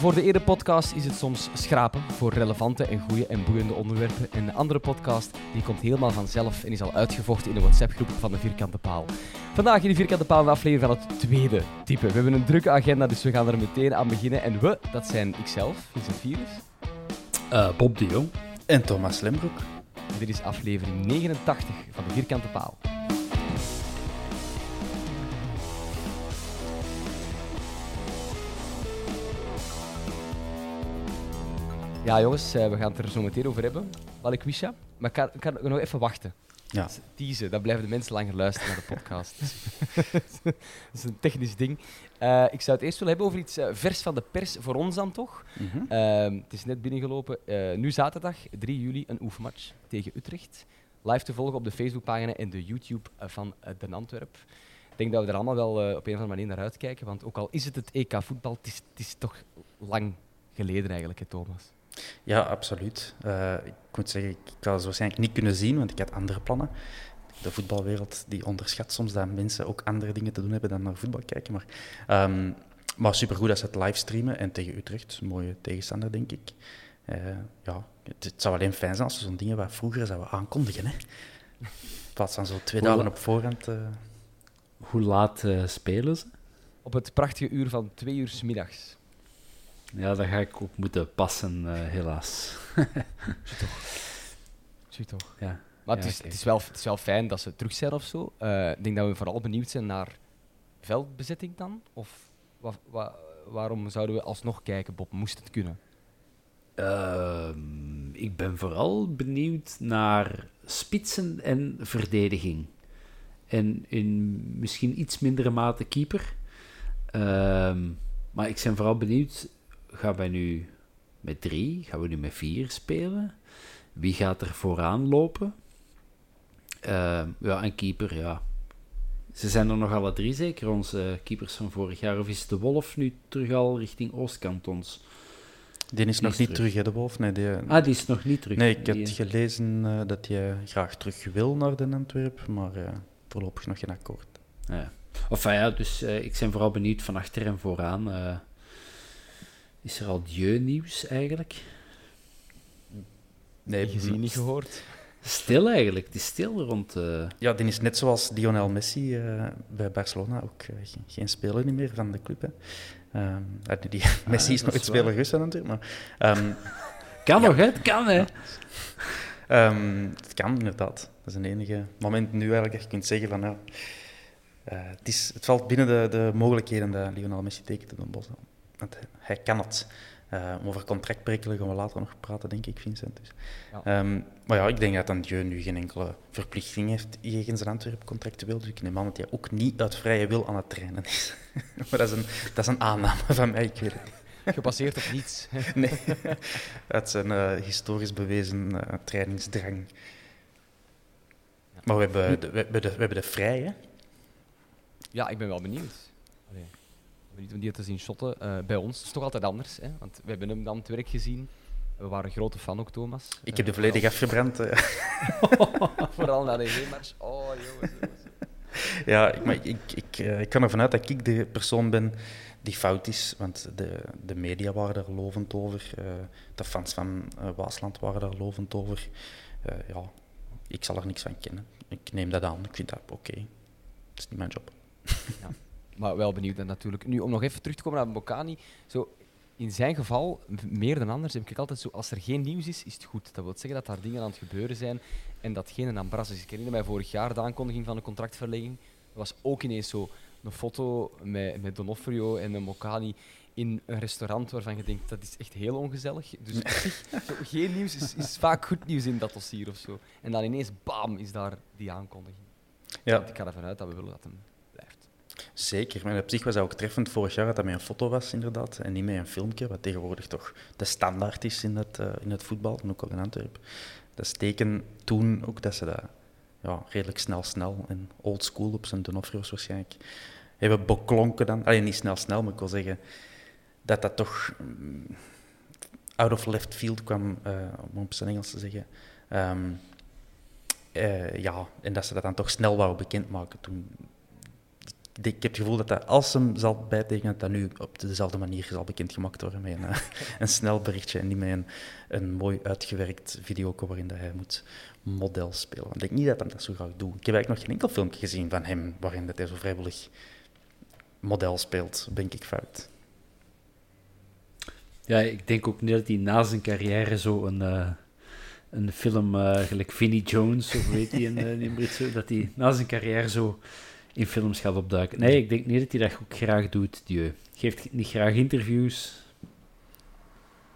Voor de ene podcast is het soms schrapen voor relevante en goede en boeiende onderwerpen. En de andere podcast die komt helemaal vanzelf en is al uitgevochten in de WhatsApp-groep van de Vierkante Paal. Vandaag in de Vierkante Paal een aflevering van het tweede type. We hebben een drukke agenda, dus we gaan er meteen aan beginnen. En we, dat zijn ikzelf, Vincent Virus. Eh, Bob de Jong. En Thomas Lembroek. En dit is aflevering 89 van de Vierkante Paal. Ja, jongens, eh, we gaan het er zo meteen over hebben. Balikwisha. Maar ik kan, ik kan nog even wachten. Ja. Teasen, dan blijven de mensen langer luisteren naar de podcast. dat is een technisch ding. Eh, ik zou het eerst willen hebben over iets eh, vers van de pers, voor ons dan toch. Mhm. Ehm, het is net binnengelopen. Nu zaterdag, 3 juli, een oefenmatch tegen Utrecht. Live te volgen op de Facebookpagina en de YouTube van Den Antwerp. Ik denk dat we er allemaal wel op een of andere manier naar uitkijken. Want ook al is het het EK voetbal, het is, het is toch lang geleden eigenlijk, hè, Thomas. Ja, absoluut. Eh, ik moet zeggen, ik had het waarschijnlijk niet kunnen zien, want ik had andere plannen. De voetbalwereld die onderschat soms dat mensen ook andere dingen te doen hebben dan naar voetbal kijken. Maar, ehm, maar supergoed dat ze het livestreamen en tegen Utrecht. Een mooie tegenstander, denk ik. Eh, ja, het, het zou alleen fijn zijn als we zo'n dingen wat vroeger zouden aankondigen. Hè? In plaats van zo twee dagen op voorhand. eh. Hoe laat eh, spelen ze? Op het prachtige uur van twee uur 's middags. Ja, dat ga ik ook moeten passen, eh, helaas. Zie je toch? Ja. Maar het, is, het, is wel, het is wel fijn dat ze terug zijn of zo. Eh, ik denk dat we vooral benieuwd zijn naar veldbezetting dan. Of wa- wa- waarom zouden we alsnog kijken, Bob? Moest het kunnen? Ehm, ik ben vooral benieuwd naar spitsen en verdediging. En in misschien iets mindere mate keeper. Ehm, maar ik ben vooral benieuwd, gaan wij nu met drie, gaan we nu met vier spelen? Wie gaat er vooraan lopen? Ehm, ja, en keeper, ja. Ze zijn er nog alle drie zeker, onze keepers van vorig jaar. Of is de Wolf nu terug al richting Oostkantons? Die is nog is niet terug. terug, hè, de Wolf. Nee, die, Ah, die is nog niet terug. nee ik Die- heb gelezen eh, dat hij graag terug wil naar Den Antwerp, maar eh, voorlopig nog geen akkoord. Ja. Enfin ja, dus eh, ik ben vooral benieuwd van achter en vooraan. Is er al Dieu-nieuws eigenlijk? Nee, gezien, niet gehoord. Stil eigenlijk, het is stil rond... eh, Ja, die is net zoals Lionel Messi eh, bij Barcelona ook eh, geen, geen speler meer van de club. Hè. Ehm, ah, die, Messi is nog een speler dan natuurlijk, maar ehm, Kan nog, hè? Het kan, hè? ehm, het kan inderdaad. Dat is een enige moment nu eigenlijk dat je kunt zeggen van ja, eh, het, is, het valt binnen de, de mogelijkheden dat Lionel Messi tekent in een bos. Want hij- kan het. Eh, over contractbrekelen gaan we later nog praten, denk ik, Vincent. Dus. Ja. Ehm, maar ja, ik denk dat Andieu nu geen enkele verplichting heeft jegens een Antwerp contractueel. Dus ik neem aan dat hij ook niet uit vrije wil aan het trainen is. maar dat is, een, dat is een aanname van mij, ik weet het niet. Gebaseerd op niets. Nee, uit zijn eh, historisch bewezen eh, trainingsdrang. Maar we hebben de, we hebben de, we hebben de vrije. Ja, ik ben wel benieuwd. Om die te zien shotten. Eh, bij ons is het toch altijd anders, hè? want we hebben hem dan het werk gezien. We waren grote fan ook, Thomas. Ik Eh, heb de volledig afgebrand. eh. Vooral na de G-match. Oh, jongens. jongens. Ja, ik, maar ik, ik, ik, eh, ik kan ervan uit dat ik de persoon ben die fout is. Want de, de media waren daar lovend over. eh, de fans van eh, Waasland waren daar lovend over. Eh, ja, ik zal er niks van kennen. Ik neem dat aan. Ik vind dat oké. Het is niet mijn job. Maar wel benieuwd dan natuurlijk. Nu, om nog even terug te komen naar Bocani. Zo, in zijn geval, meer dan anders, heb ik altijd zo... Als er geen nieuws is, is het goed. Dat wil zeggen dat daar dingen aan het gebeuren zijn en dat geen ambras is. Ik herinner mij vorig jaar de aankondiging van de contractverlenging. Er was ook ineens zo een foto met, met Donofrio en een Bocani in een restaurant waarvan je denkt, dat is echt heel ongezellig. Dus zo, geen nieuws is, is vaak goed nieuws in dat dossier of zo. En dan ineens, bam, is daar die aankondiging. Ja, ik ga ervan uit dat we willen dat hem. Zeker. Maar op zich was dat ook treffend vorig jaar dat dat met een foto was, inderdaad. En niet met een filmpje, wat tegenwoordig toch de standaard is in het, eh, in het voetbal, en ook al in Antwerpen. Dat is teken toen ook dat ze dat ja, redelijk snel, snel en old school op zijn Donofrio's waarschijnlijk hebben beklonken dan. Alleen niet snel, snel, maar ik wil zeggen dat dat toch mm, out of left field kwam, eh, om op zijn Engels te zeggen. Ehm, eh, ja, en dat ze dat dan toch snel wouden bekendmaken toen. Ik, heb het gevoel dat, dat als hem zal bijtekenen, dat dat nu op dezelfde manier zal bekendgemaakt worden met een, eh, een snel berichtje en niet met een, een mooi uitgewerkt video waarin dat hij moet model spelen. Ik denk niet dat hij dat zo graag doet. Ik heb eigenlijk nog geen enkel filmpje gezien van hem waarin dat hij zo vrijwillig model speelt. Denk ik fout. Ja, ik denk ook niet dat hij na zijn carrière zo een, eh, een film eh, gelijk Vinnie Jones, of weet hij in, in Britse, dat hij na zijn carrière zo in films gaat opduiken. Nee, ik denk niet dat hij dat ook graag doet, Dieu. Geeft niet graag interviews.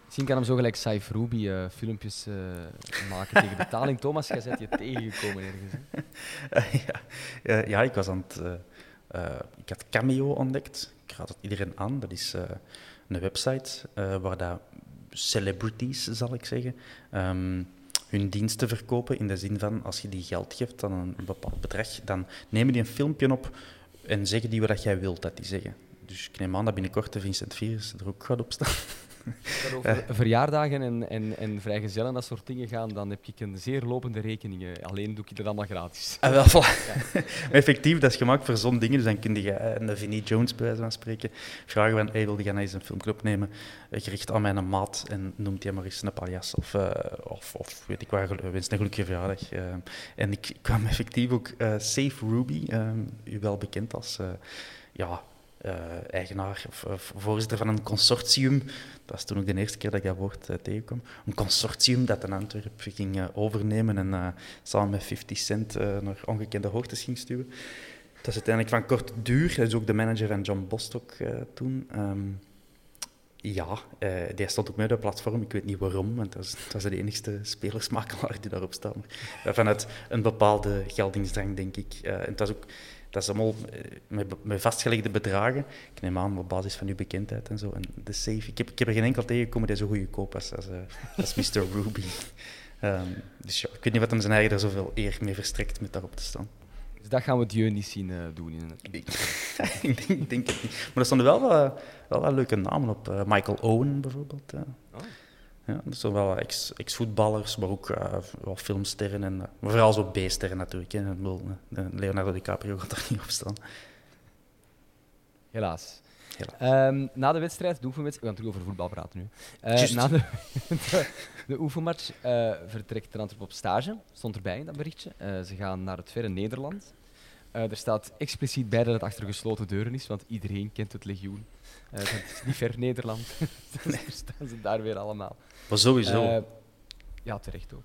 Misschien kan hem zo gelijk Saif Ruby eh, filmpjes eh, maken tegen betaling. Thomas, jij bent je tegengekomen ergens. hè? ja, eh, ja, ik was aan het. eh, eh, ik had Cameo ontdekt. Ik raad het iedereen aan. Dat is eh, een website eh, waar dat celebrities, zal ik zeggen, ehm, hun diensten verkopen. In de zin van als je die geld geeft aan een bepaald bedrag, dan nemen die een filmpje op en zeggen die wat jij wilt dat die zeggen. Dus ik neem aan dat binnenkort de Vincent Virus er ook gaat op staan. Als het over verjaardagen en, en, en vrijgezellen en dat soort dingen gaan, dan heb ik een zeer lopende rekening. eh. Alleen doe ik dat allemaal gratis. Ah, wel, voilà. effectief, dat is gemaakt voor zo'n dingen. Dus dan kun je eh, een Vinnie Jones, bij wijze van spreken, vragen van, hey, wil je nou eens een filmpje opnemen, eh, gericht aan mijn maat, en noemt hij maar eens een paljas, of, eh, of, of weet ik waar, wens een gelukkige verjaardag. eh. en ik, kwam effectief ook eh, Safe Ruby, eh, u wel bekend als... eh, ja, eh, eigenaar of, of voorzitter van een consortium. Dat was toen ook de eerste keer dat ik dat woord eh, tegenkwam. Een consortium dat in Antwerpen ging eh, overnemen en eh, samen met 50 Cent naar ongekende hoogtes ging stuwen. Dat is uiteindelijk van kort duur. Hij is ook de manager van John Bostock toen. Ehm, ja, die stond ook mee op het platform. Ik weet niet waarom, want dat was, dat de enigste spelersmakelaar die daarop staat. Vanuit een bepaalde geldingsdrang, denk ik. En het was ook, dat is allemaal eh, met, vastgelegde bedragen. Ik neem aan op basis van uw bekendheid en zo. En de safe, ik heb, ik heb er geen enkel tegengekomen die zo goede koop als, als, eh, als Mr. Ruby. Ehm, dus ja, ik weet niet wat hem zijn eigen er zoveel eer mee verstrekt met daarop te staan. Dus dat gaan we Dieu niet zien eh, doen. In het... Ik, ik, denk, ik denk het niet. Maar er stonden wel, wel wat leuke namen op. Michael Owen bijvoorbeeld. Oh. Ja, dat zijn wel ex- ex-voetballers, maar ook wel filmsterren. En, eh, maar vooral zo B-sterren natuurlijk. Hè. Eh, Leonardo DiCaprio gaat er niet op staan. Helaas. Ehm, na de wedstrijd, de oefenwedstrijd, we gaan terug over voetbal praten nu. Juist. na de, de, de oefenmatch vertrekt de Antwerp op stage, stond erbij in dat berichtje. Ze gaan naar het verre Nederland. Er staat expliciet bij dat het achter gesloten deuren is, want iedereen kent het legioen. Eh, dat is niet ver Nederland. dus daar staan ze daar weer allemaal. Maar sowieso. Eh, ja, terecht ook.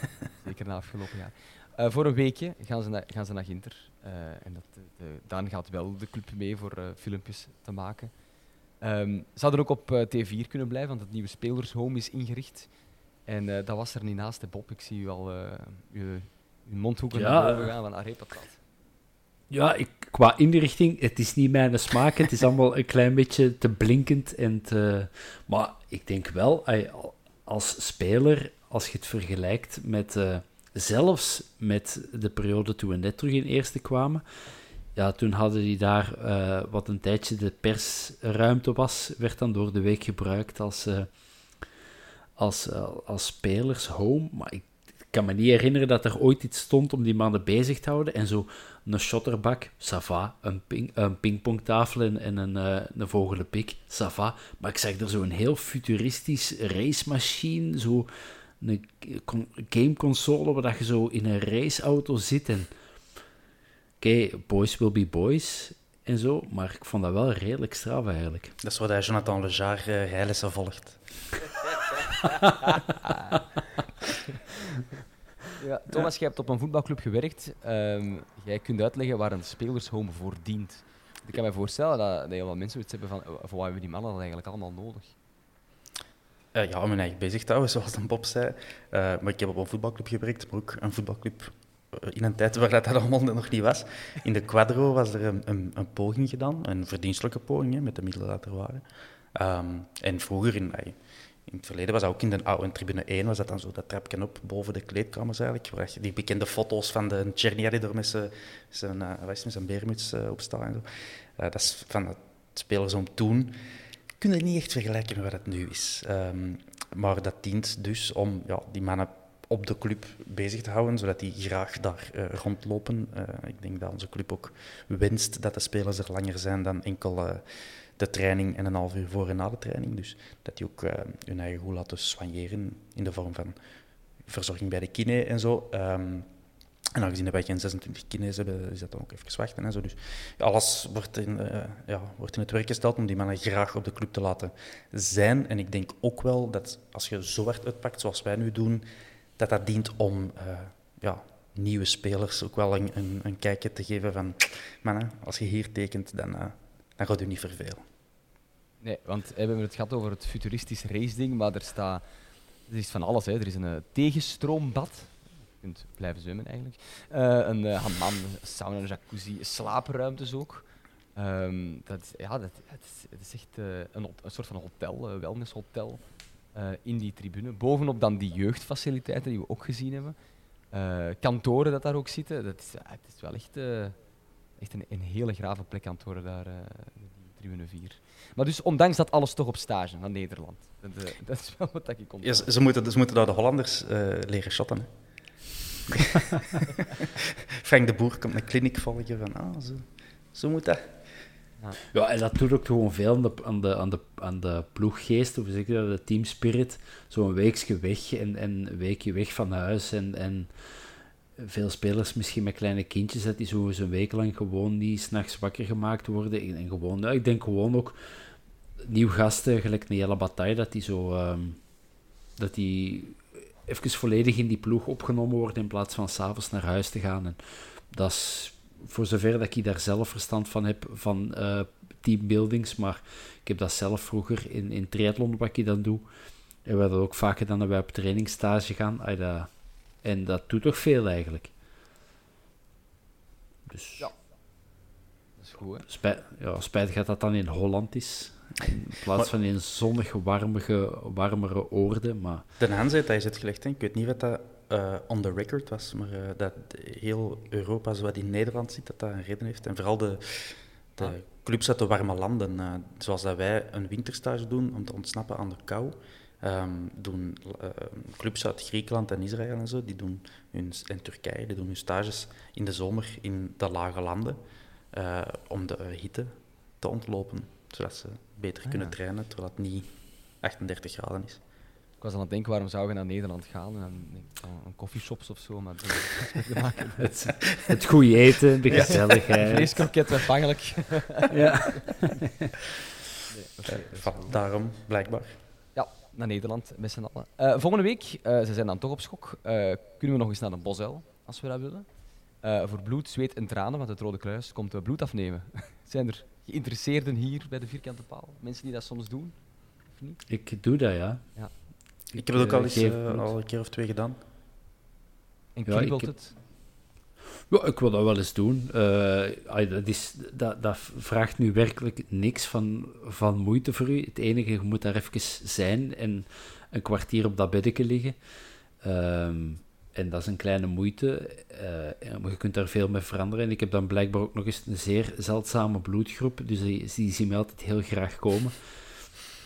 Zeker na afgelopen jaar. Eh, voor een weekje gaan ze, na- gaan ze naar Ginter. En dat, de, de- Daan gaat wel de club mee voor filmpjes te maken. Ehm, ze hadden ook op eh, T4 kunnen blijven, want het nieuwe spelershome is ingericht. En dat was er niet naast, hè, Bob. Ik zie u al je, je mondhoeken Ja, naar boven gaan van Arre patat. Ja, qua inrichting, het is niet mijn smaak. Het is allemaal een klein beetje te blinkend. En te, maar ik denk wel, als speler, als je het vergelijkt met... eh, zelfs met de periode toen we net terug in eerste kwamen, ja, toen hadden die daar, eh, wat een tijdje de persruimte was, werd dan door de week gebruikt als, uh, als, als spelers home. Maar ik kan me niet herinneren dat er ooit iets stond om die mannen bezig te houden. En zo een shotterbak, sava, een, ping, een pingpongtafel en, en een, een vogelenpik, sava. Maar ik zag er zo een heel futuristisch racemachine, zo een gameconsole waar je zo in een raceauto zit en oké, boys will be boys en zo, maar ik vond dat wel redelijk straf eigenlijk. Dat is wat hij Jonathan Lejar uh, rijlessen volgt. ja, Thomas, jij hebt op een voetbalclub gewerkt. Um, jij kunt uitleggen waar een spelershome voor dient. Ik kan me voorstellen dat, dat heel veel mensen iets hebben van, voor wat hebben die mannen dat eigenlijk allemaal nodig? Uh, ja, mijn eigen bezig te houden, zoals dan Bob zei. Uh, maar ik heb op een voetbalclub gewerkt, maar ook een voetbalclub in een tijd waar dat allemaal nog niet was. In de Quadro was er een, een, een poging gedaan, een verdienstelijke poging, hè, met de middelen dat er waren. Um, en vroeger, in, in het verleden, was dat ook in de oude tribune 1, was dat dan zo dat trapje op boven de kleedkamers eigenlijk, die bekende foto's van de Czernia die er met zijn, zijn, uh, met zijn beermuts uh, op. En. Uh, dat is van het spelers om toen. Kun je niet echt vergelijken met wat het nu is. Um, maar dat dient dus om ja, die mannen op de club bezig te houden, zodat die graag daar rondlopen. Ik denk dat onze club ook wenst dat de spelers er langer zijn dan enkel de training en een half uur voor en na de training. Dus dat die ook hun eigen goed laten soigneren in de vorm van verzorging bij de kine en zo. Um, en aangezien wij geen 26 kines hebben, is dat dan ook even wachten. En zo. Dus alles wordt in, uh, ja, wordt in het werk gesteld om die mannen graag op de club te laten zijn. En ik denk ook wel dat als je zo hard uitpakt zoals wij nu doen, dat dat dient om uh, ja, nieuwe spelers ook wel een, een, kijkje te geven van mannen, als je hier tekent, dan, uh, dan gaat u niet vervelen. Nee, want we hebben het gehad over het futuristisch race-ding, maar er staat er is van alles. Hè. Er is een uh, tegenstroombad. Je kunt blijven zwemmen eigenlijk. Uh, een uh, hammam, sauna, een jacuzzi, slaapruimtes ook. Um, dat, ja, dat, het, is, het is echt een, een, soort van hotel, wellnesshotel. In die tribune. Bovenop dan die jeugdfaciliteiten die we ook gezien hebben. Kantoren dat daar ook zitten. Dat is, het is wel echt, echt een, een, hele grave plek kantoren daar, tribune 4. Maar dus ondanks dat alles toch op stage naar Nederland. Dat, dat is wel wat ik. Ja, ze, ze, moeten, ze moeten daar de Hollanders leren shotten. Frank de Boer komt een kliniek volgen van, ah, zo, zo moet dat. Ja. ja, en dat doet ook gewoon veel aan de, aan de, aan de, aan de ploeggeest, of zeker de teamspirit. Zo'n weekje weg en, en een weekje weg van huis. En, en veel spelers misschien met kleine kindjes, dat die zo een week lang gewoon niet s'nachts wakker gemaakt worden. En, gewoon, ik denk gewoon ook nieuw gasten, gelijk hele bataille, dat die zo... Um, dat die even volledig in die ploeg opgenomen worden in plaats van s'avonds naar huis te gaan. En dat is voor zover dat ik daar zelf verstand van heb, van uh, teambuildings, maar ik heb dat zelf vroeger in, in triathlon, wat ik dan doe. En we hadden ook vaak gedaan dat wij op trainingsstage gaan. Ay, dat, en dat doet toch veel eigenlijk. Dus... Ja. Dat is goed, hè? Spijt, ja, spijtig dat dat dan in Holland is. In plaats van in zonnige, warmige, warmere oorden. Maar... De aanzet, hij is het gelegd. Hè? Ik weet niet wat dat uh, on the record was, maar uh, dat heel Europa, zoals in Nederland zit, dat dat een reden heeft. En vooral de, de ah. clubs uit de warme landen, uh, zoals dat wij een winterstage doen om te ontsnappen aan de kou, um, doen clubs uit Griekenland en Israël en zo, die doen hun, en Turkije, die doen hun stages in de zomer in de lage landen om de hitte te ontlopen, zodat ze beter ah, kunnen ja. trainen, terwijl het niet 38 graden is. Ik was aan het denken, waarom zou je naar Nederland gaan? En dan denk ik, oh, een koffieshops of zo. Maar het, het goede eten, de gezelligheid. Vleeskroket afhankelijk. ja. Nee, okay, uh, daarom, blijkbaar. Naar Nederland, met z'n allen. Uh, volgende week, uh, ze zijn dan toch op schok, uh, kunnen we nog eens naar een bosuil, als we dat willen. voor bloed, zweet en tranen, want het Rode Kruis komt bloed afnemen. zijn er geïnteresseerden hier bij de Vierkante Paal? Mensen die dat soms doen? Of niet? Ik doe dat, ja. ja. Ik heb het ook al, eens, uh, al een keer of twee gedaan. En kriebelt ja, heb... het? Ja, ik wil dat wel eens doen. Uh, dat, dat, dat, vraagt nu werkelijk niks van, van moeite voor u. Het enige, je moet daar even zijn en een kwartier op dat beddeke liggen. Um, En dat is een kleine moeite, eh, je kunt daar veel mee veranderen. En ik heb dan blijkbaar ook nog eens een zeer zeldzame bloedgroep, dus die, die zien mij altijd heel graag komen.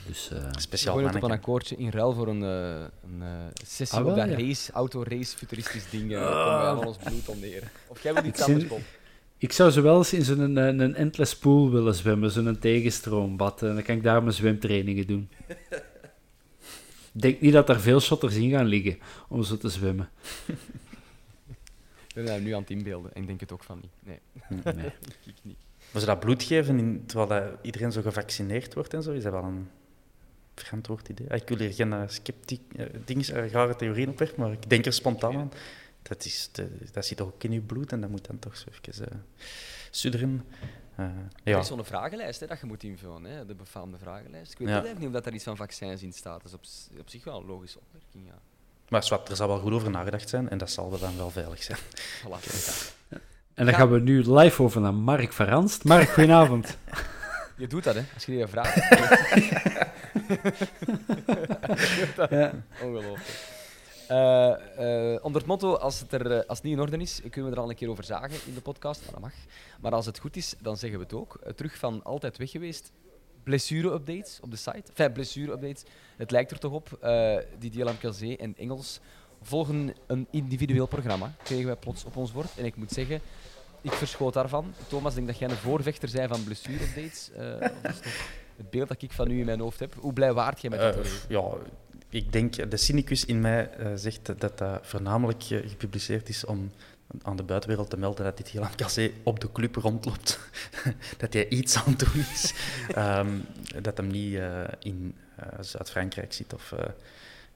Dus, eh, Speciaal op een akkoordje in ruil voor een, eh, een eh, sessie Ah, op wel, dat ja. race, auto-race, futuristisch ding. komen wij allemaal ons bloed onderen. Of jij wil iets anders, Bob? ik zou zo wel eens in zo'n een, een endless pool willen zwemmen, zo'n tegenstroombad. En dan kan ik daar mijn zwemtrainingen doen. Ik denk niet dat er veel shotters in gaan liggen om zo te zwemmen. Ik ben daar nu aan het inbeelden en ik denk het ook van niet. Nee, Nee. ik niet. Maar ze dat bloed geven in, terwijl dat iedereen zo gevaccineerd wordt en zo, is dat wel een verantwoord idee. Ah, Ik wil hier geen uh, sceptiek, uh, dingen, uh, rare theorieën opwerpen, maar ik denk er spontaan aan. Dat, is de, dat zit toch ook in je bloed en dat moet dan toch zo even uh, sudderen. Uh, Er ja. is zo'n vragenlijst hè, dat je moet invullen, hè, de befaamde vragenlijst. Ik weet Ja. wel even niet of dat daar iets van vaccins in staat. Dat is op, op zich wel een logische opmerking, ja. Maar er zal wel goed over nagedacht zijn en dat zal dan wel veilig zijn. Voilà. En dan Ga- gaan we nu live over naar Mark Verranst. Mark, goedenavond. Je doet dat, hè, als je die vraagt. ja. Ongelooflijk. Eh, eh, onder het motto, als het, er, eh, als het niet in orde is, kunnen we er al een keer over zagen in de podcast, maar dat mag. Maar als het goed is, dan zeggen we het ook. Terug van altijd weg geweest. Blessure-updates op de site. Enfin, blessure-updates. Het lijkt er toch op. eh die Calzee en Engels volgen een individueel programma, kregen wij plots op ons bord. En ik moet zeggen, ik verschoot daarvan. Thomas, ik denk dat jij een voorvechter bent van blessure-updates. Eh, het beeld dat ik van u in mijn hoofd heb. Hoe blij waard jij met dat? Uh, ja, ik denk, de cynicus in mij uh, zegt dat dat voornamelijk uh, gepubliceerd is om aan de buitenwereld te melden dat dit heel Cassé op de club rondloopt. dat hij iets aan het doen is. um, dat hem niet in Zuid-Frankrijk zit of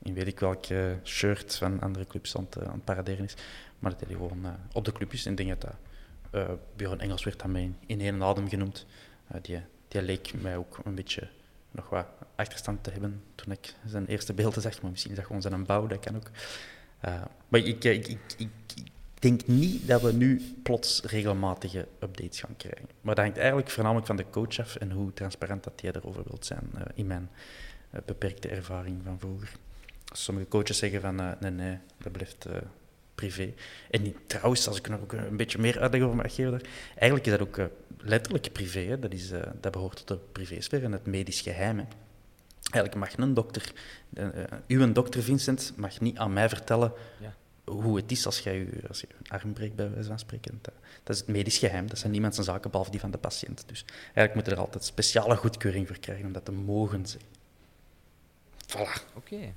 in weet ik welk shirt van andere clubs aan het, aan het paraderen is. Maar dat hij gewoon op de club is. En denk dat dat... Uh, Björn Engels werd daarmee in één adem genoemd. die, die leek mij ook een beetje nog wat achterstand te hebben toen ik zijn eerste beelden zag. Maar misschien is dat gewoon zijn bouw, dat kan ook. Uh, maar ik, ik, ik, ik, denk niet dat we nu plots regelmatige updates gaan krijgen. Maar dat hangt eigenlijk voornamelijk van de coach af en hoe transparant dat jij erover wilt zijn, uh, in mijn beperkte ervaring van vroeger. Sommige coaches zeggen van, nee, nee, dat blijft privé. En trouwens, als ik nog ook een beetje meer uitleg over mag geven, eigenlijk is dat ook uh, letterlijk privé. Hè. Dat, is, uh, dat behoort tot de privésfeer en het medisch geheim. Hè. Eigenlijk mag een dokter, uh, uw dokter Vincent, mag niet aan mij vertellen ja. hoe het is als, jij, als je arm breekt, bij wijze van spreken. Dat, dat is het medisch geheim. Dat zijn niemand zijn zaken, behalve die van de patiënt. Dus eigenlijk moet er altijd speciale goedkeuring voor krijgen om dat te mogen zeggen. Voilà. Oké. Okay.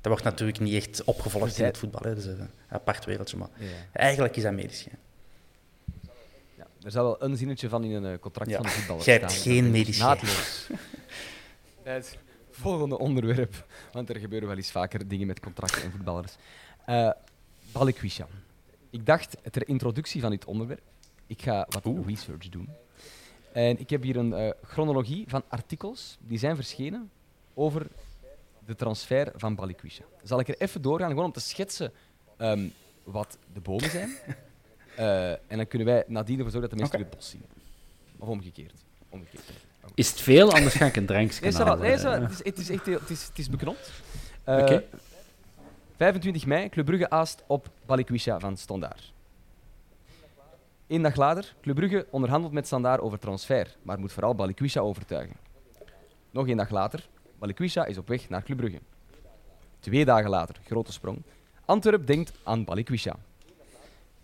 Dat wordt natuurlijk niet echt opgevolgd in het voetbal. Hè. Dat is een apart wereldje. Maar ja. eigenlijk is dat medisch. Ja, er zal wel een zinnetje van in een contract ja. van de voetballer Jij staan. hebt geen medisch. Naadloos. het volgende onderwerp. Want er gebeuren wel eens vaker dingen met contracten en voetballers. Uh, Balikwisha. Ik dacht, ter introductie van dit onderwerp, ik ga wat Oeh. research doen. En ik heb hier een uh, chronologie van artikels die zijn verschenen over de transfer van Balikwisha. Zal ik er even doorgaan, gewoon om te schetsen um, wat de bomen zijn. Uh, en dan kunnen wij nadien ervoor zorgen dat de mensen okay. het bos zien. Of omgekeerd. omgekeerd. Is het veel? Anders ga ik een drankje nee, halen. Nee, het, is, het, is echt, het, is, het is beknopt. Uh, okay. 25 mei, Club Brugge aast op Balikwisha van Standaard. Eén dag later, Club Brugge onderhandelt met Standaard over transfer, maar moet vooral Balikwisha overtuigen. Nog één dag later, Balikwisha is op weg naar Club Brugge. Twee dagen later, grote sprong, Antwerp denkt aan Balikwisha.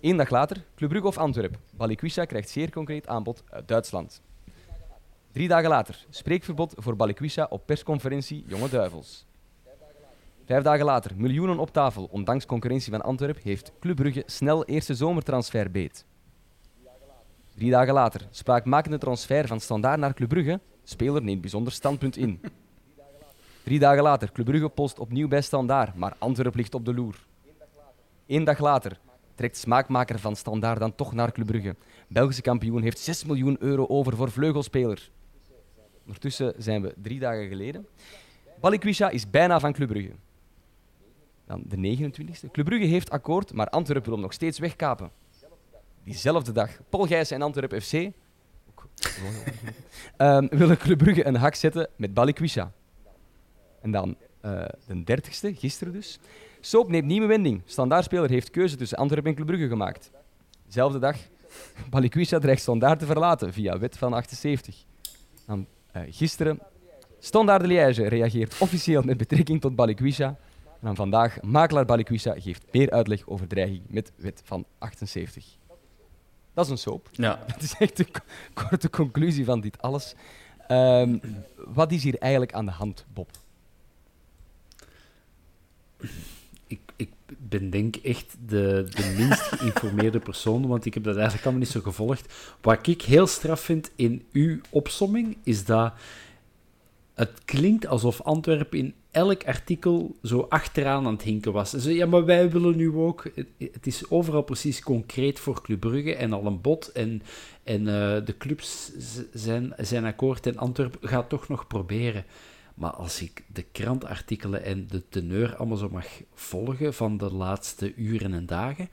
Eén dag later, Club Brugge of Antwerp. Balikwisha krijgt zeer concreet aanbod uit Duitsland. Drie dagen later, spreekverbod voor Balikwisha op persconferentie Jonge Duivels. Vijf dagen later, miljoenen op tafel. Ondanks concurrentie van Antwerp heeft Club Brugge snel eerste zomertransfer beet. Drie dagen later, spraakmakende transfer van Standaard naar Club Brugge. Speler neemt bijzonder standpunt in. Drie dagen later, Club Brugge post opnieuw bij Standaard, maar Antwerp ligt op de loer. Eén dag later trekt smaakmaker van Standaard dan toch naar Club Brugge. Belgische kampioen heeft 6 miljoen euro over voor vleugelspeler. Ondertussen zijn we drie dagen geleden. Balikwisha is bijna van Club Brugge. Dan de 29e. Club Brugge heeft akkoord, maar Antwerp wil hem nog steeds wegkapen. Diezelfde dag, Paul en Antwerp FC um, willen Club Brugge een hak zetten met Balikwisha. En dan eh, de dertigste, gisteren dus. Soap neemt nieuwe wending. Standaardspeler heeft keuze tussen Antwerpen en Club Brugge gemaakt. Zelfde dag, Balikwisha dreigt Standaard te verlaten via wet van 78. Dan eh, gisteren, Standaard de Liège reageert officieel met betrekking tot Balikwisha. En dan vandaag, makelaar Balikwisha geeft meer uitleg over dreiging met wet van 78. Dat is een soap. Ja, Dat is echt de ko- korte conclusie van dit alles. Ehm, wat is hier eigenlijk aan de hand, Bob? Ik, ik ben denk echt de, de minst geïnformeerde persoon, want ik heb dat eigenlijk allemaal niet zo gevolgd. Wat ik heel straf vind in uw opsomming, is dat het klinkt alsof Antwerpen in elk artikel zo achteraan aan het hinken was. Zo, ja, maar wij willen nu ook... Het, is overal precies concreet voor Club Brugge en al een bod. En, en eh, de clubs zijn, zijn akkoord en Antwerpen gaat toch nog proberen. Maar als ik de krantartikelen en de teneur allemaal zo mag volgen van de laatste uren en dagen,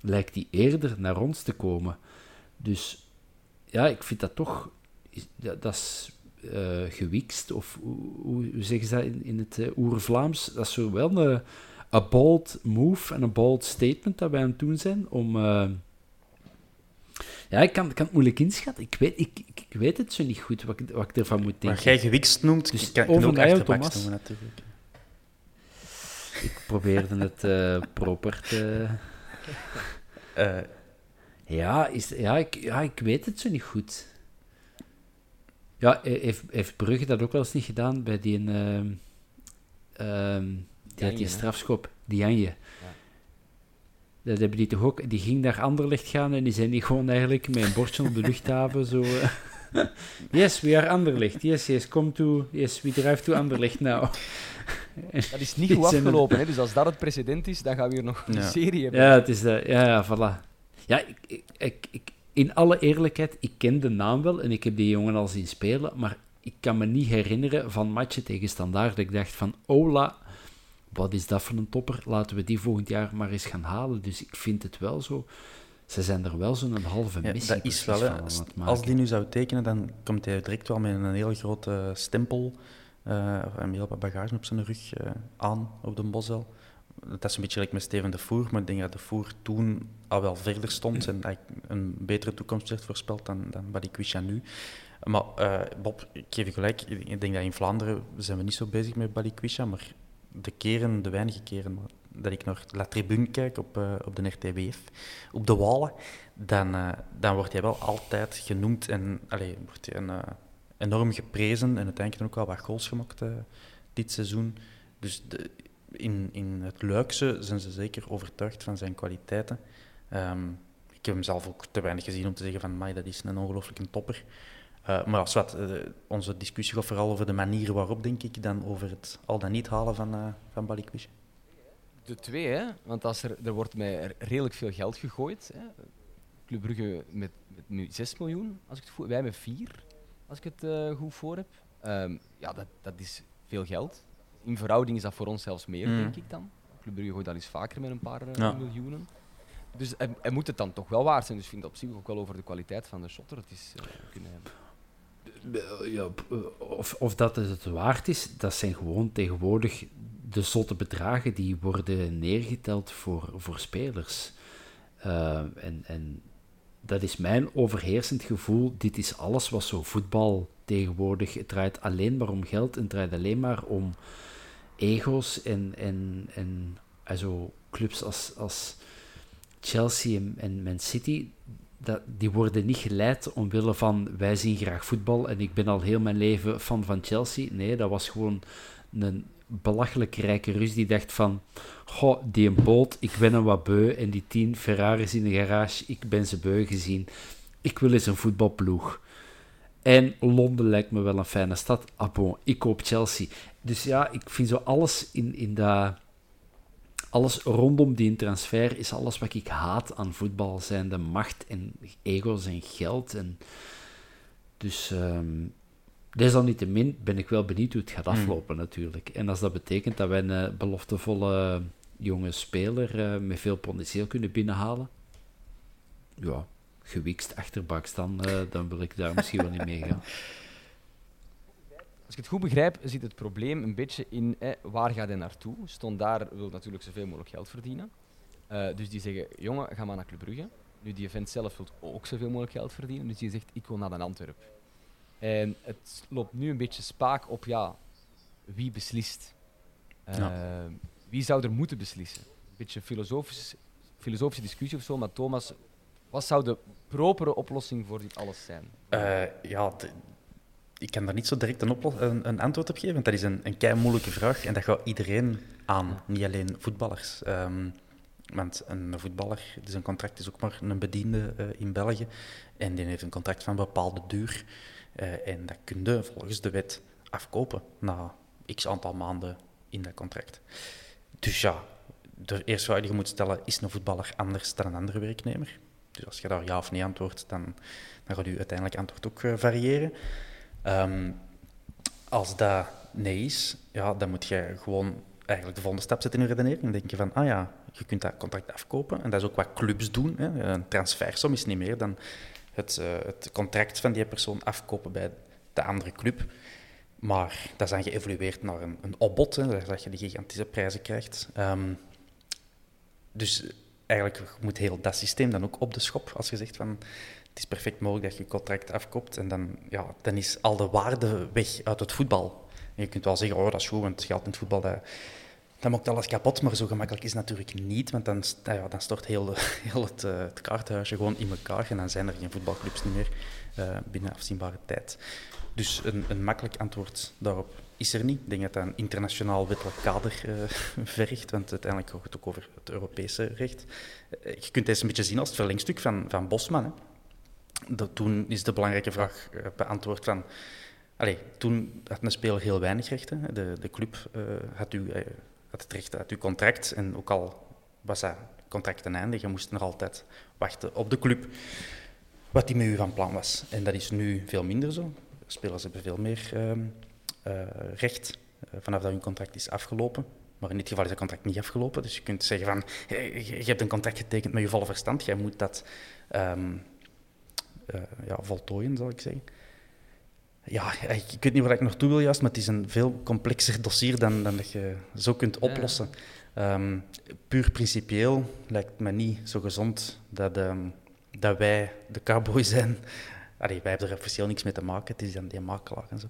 lijkt die eerder naar ons te komen. Dus ja, ik vind dat toch... ja, dat is eh gewikst, of hoe, zeggen ze dat in, het eh, oer-Vlaams? Dat is zo wel een, een bold move en een bold statement dat wij aan het doen zijn om... eh, ja, ik kan, kan het moeilijk inschatten. Ik weet, ik, ik, weet het zo niet goed wat ik, wat ik ervan moet denken. maar jij gewikst noemt, Dus kan ik over ook achterbaks Thomas. noemen natuurlijk. Ik probeerde het eh, proper te... Eh, Ja, is, ja, ik, ja, ik weet het zo niet goed. Ja, he- heeft, heeft Brugge dat ook wel eens niet gedaan bij die, ehm ehm die, had die hè? strafschop, die Anje. Dat hebben die toch ook, die ging naar Anderlecht gaan en die zijn die gewoon eigenlijk met een bordje op de luchthaven zo... eh, yes, we are Anderlecht. Yes, yes, come to... Yes, we drive to Anderlecht now. Dat is niet goed afgelopen, hè? dus als dat het precedent is, dan gaan we hier nog een Ja. serie hebben. Ja, het is dat. Ja, ja, voilà. Ja, ik, ik, ik, in alle eerlijkheid, ik ken de naam wel en ik heb die jongen al zien spelen, maar ik kan me niet herinneren van matchen tegen Standaard ik dacht van, ola, wat is dat voor een topper? Laten we die volgend jaar maar eens gaan halen. Dus ik vind het wel zo... Ze zijn er wel zo'n halve ja, missie dat is wel, hè. Als, die nu zou tekenen, dan komt hij direct wel met een heel grote stempel eh, of een heel wat bagage op zijn rug eh, aan op de Bosel. Dat is een beetje gelijk met Steven de Voer, maar ik denk dat de Voer toen al wel verder stond en eigenlijk een betere toekomst werd voorspeld dan, dan Balikwisha nu. Maar eh, Bob, ik geef je gelijk, ik denk dat in Vlaanderen zijn we niet zo bezig met Balikwisha, maar de keren, de weinige keren dat ik naar La Tribune kijk op, eh, op de RTBF, op de Walen, dan, eh, dan wordt hij wel altijd genoemd en allee, wordt hij een, eh, enorm geprezen en uiteindelijk ook wel wat goals gemaakt dit seizoen. Dus de, in, in het Luikse zijn ze zeker overtuigd van zijn kwaliteiten. Ehm, ik heb hem zelf ook te weinig gezien om te zeggen van, "Amai, dat is een ongelooflijke topper. Maar als wat, onze discussie gaat vooral over de manier waarop, denk ik, dan over het al dan niet halen van, eh van Balikwisha. De twee, hè? want als er, er wordt mij redelijk veel geld gegooid. Hè? Club Brugge met, met nu 6 miljoen, als ik het wij met 4, als ik het eh, goed voor heb. Ehm, ja, dat, dat is veel geld. In verhouding is dat voor ons zelfs meer, Mm. denk ik dan. Club Brugge gooit al eens vaker met een paar eh, Ja. miljoenen. Dus hij, hij moet het dan toch wel waard zijn. Dus ik vind op zich ook wel over de kwaliteit van de shotter. Het is, eh, kunnen Eh, ja, of, of dat het waard is, dat zijn gewoon tegenwoordig de zotte bedragen die worden neergeteld voor, voor spelers. Eh, en, en dat is mijn overheersend gevoel. Dit is alles wat zo voetbal tegenwoordig. Het draait alleen maar om geld en het draait alleen maar om ego's en, en, en also, clubs als, als Chelsea en, en Man City. Dat, die worden niet geleid omwille van wij zien graag voetbal en ik ben al heel mijn leven fan van Chelsea. Nee, dat was gewoon een belachelijk rijke Rus die dacht van goh, die een boot, ik ben hem wat beu en die tien Ferraris in de garage, ik ben ze beu gezien. Ik wil eens een voetbalploeg. En Londen lijkt me wel een fijne stad. Ah bon, ik koop Chelsea. Dus ja, ik vind zo alles in, in dat... Alles rondom die transfer is alles wat ik haat aan voetbal. Zijn de macht en ego's en geld. En dus ehm desalniettemin ben ik wel benieuwd hoe het gaat aflopen natuurlijk. En als dat betekent dat wij een eh, beloftevolle jonge speler eh, met veel potentieel kunnen binnenhalen, ja, gewikst achterbaks, dan, eh, dan wil ik daar misschien wel niet mee gaan. Als ik het goed begrijp, zit het probleem een beetje in eh, waar gaat hij naartoe. Stond daar wil natuurlijk zoveel mogelijk geld verdienen. Eh, dus die zeggen, jongen, ga maar naar Club Brugge. Nu, die event zelf wil ook zoveel mogelijk geld verdienen. Dus die zegt, ik wil naar een Antwerp. En het loopt nu een beetje spaak op, ja, wie beslist? Eh, Ja. Wie zou er moeten beslissen? Een beetje filosofisch, filosofische discussie of zo, maar Thomas, wat zou de propere oplossing voor dit alles zijn? Eh, ja, de- ik kan daar niet zo direct een, een, een antwoord op geven, want dat is een, een kei moeilijke vraag en dat gaat iedereen aan, niet alleen voetballers. Ehm, want een voetballer, dus een contract is ook maar een bediende eh, in België en die heeft een contract van bepaalde duur Eh, en dat kun je volgens de wet afkopen na x aantal maanden in dat contract. Dus ja, de eerste vraag die je moet stellen, is een voetballer anders dan een andere werknemer? Dus als je daar ja of nee antwoordt, dan, dan gaat je uiteindelijk antwoord ook eh, variëren. Ehm, als dat nee is, ja, dan moet je gewoon eigenlijk de volgende stap zetten in je redenering. Denk je van, ah ja, je kunt dat contract afkopen. En dat is ook wat clubs doen. Hè. Een transfersom is niet meer dan het, eh, het contract van die persoon afkopen bij de andere club. Maar dat is dan geëvolueerd naar een, een opbod, dat je die gigantische prijzen krijgt. Ehm, dus eigenlijk moet heel dat systeem dan ook op de schop. Als je zegt van het is perfect mogelijk dat je je contract afkoopt en dan, ja, dan is al de waarde weg uit het voetbal. Je kunt wel zeggen, oh dat is goed, want geld in het voetbal, dat, dat maakt alles kapot. Maar zo gemakkelijk is het natuurlijk niet, want dan, st- ja, dan stort heel, de- heel het, eh, het kaartenhuisje gewoon in elkaar en dan zijn er geen voetbalclubs meer eh, binnen afzienbare tijd. Dus een, een makkelijk antwoord daarop is er niet. Ik denk dat een internationaal wettelijk kader eh, vergt, want uiteindelijk gaat het ook over het Europese recht. Je kunt deze een beetje zien als het verlengstuk van, van Bosman. Hè. Toen is de belangrijke vraag beantwoord van... Allee, toen had een speler heel weinig rechten. De, de club had, u, had het recht uit uw contract. En ook al was dat contract ten einde, je moest nog altijd wachten op de club wat die met u van plan was. En dat is nu veel minder zo. Spelers hebben veel meer ehm, eh, recht eh, vanaf dat hun contract is afgelopen. Maar in dit geval is het contract niet afgelopen. Dus je kunt zeggen van, je je hebt een contract getekend met je volle verstand. Jij moet dat ehm, eh, ja, voltooien, zal ik zeggen. Ja, ik, ik weet niet waar ik naartoe wil juist, maar het is een veel complexer dossier dan, dan dat je zo kunt Ja. oplossen. Ehm, puur principieel lijkt me niet zo gezond dat, ehm, dat wij de cowboy zijn. Allee, wij hebben er officieel niks mee te maken, het is dan die makelaar en zo.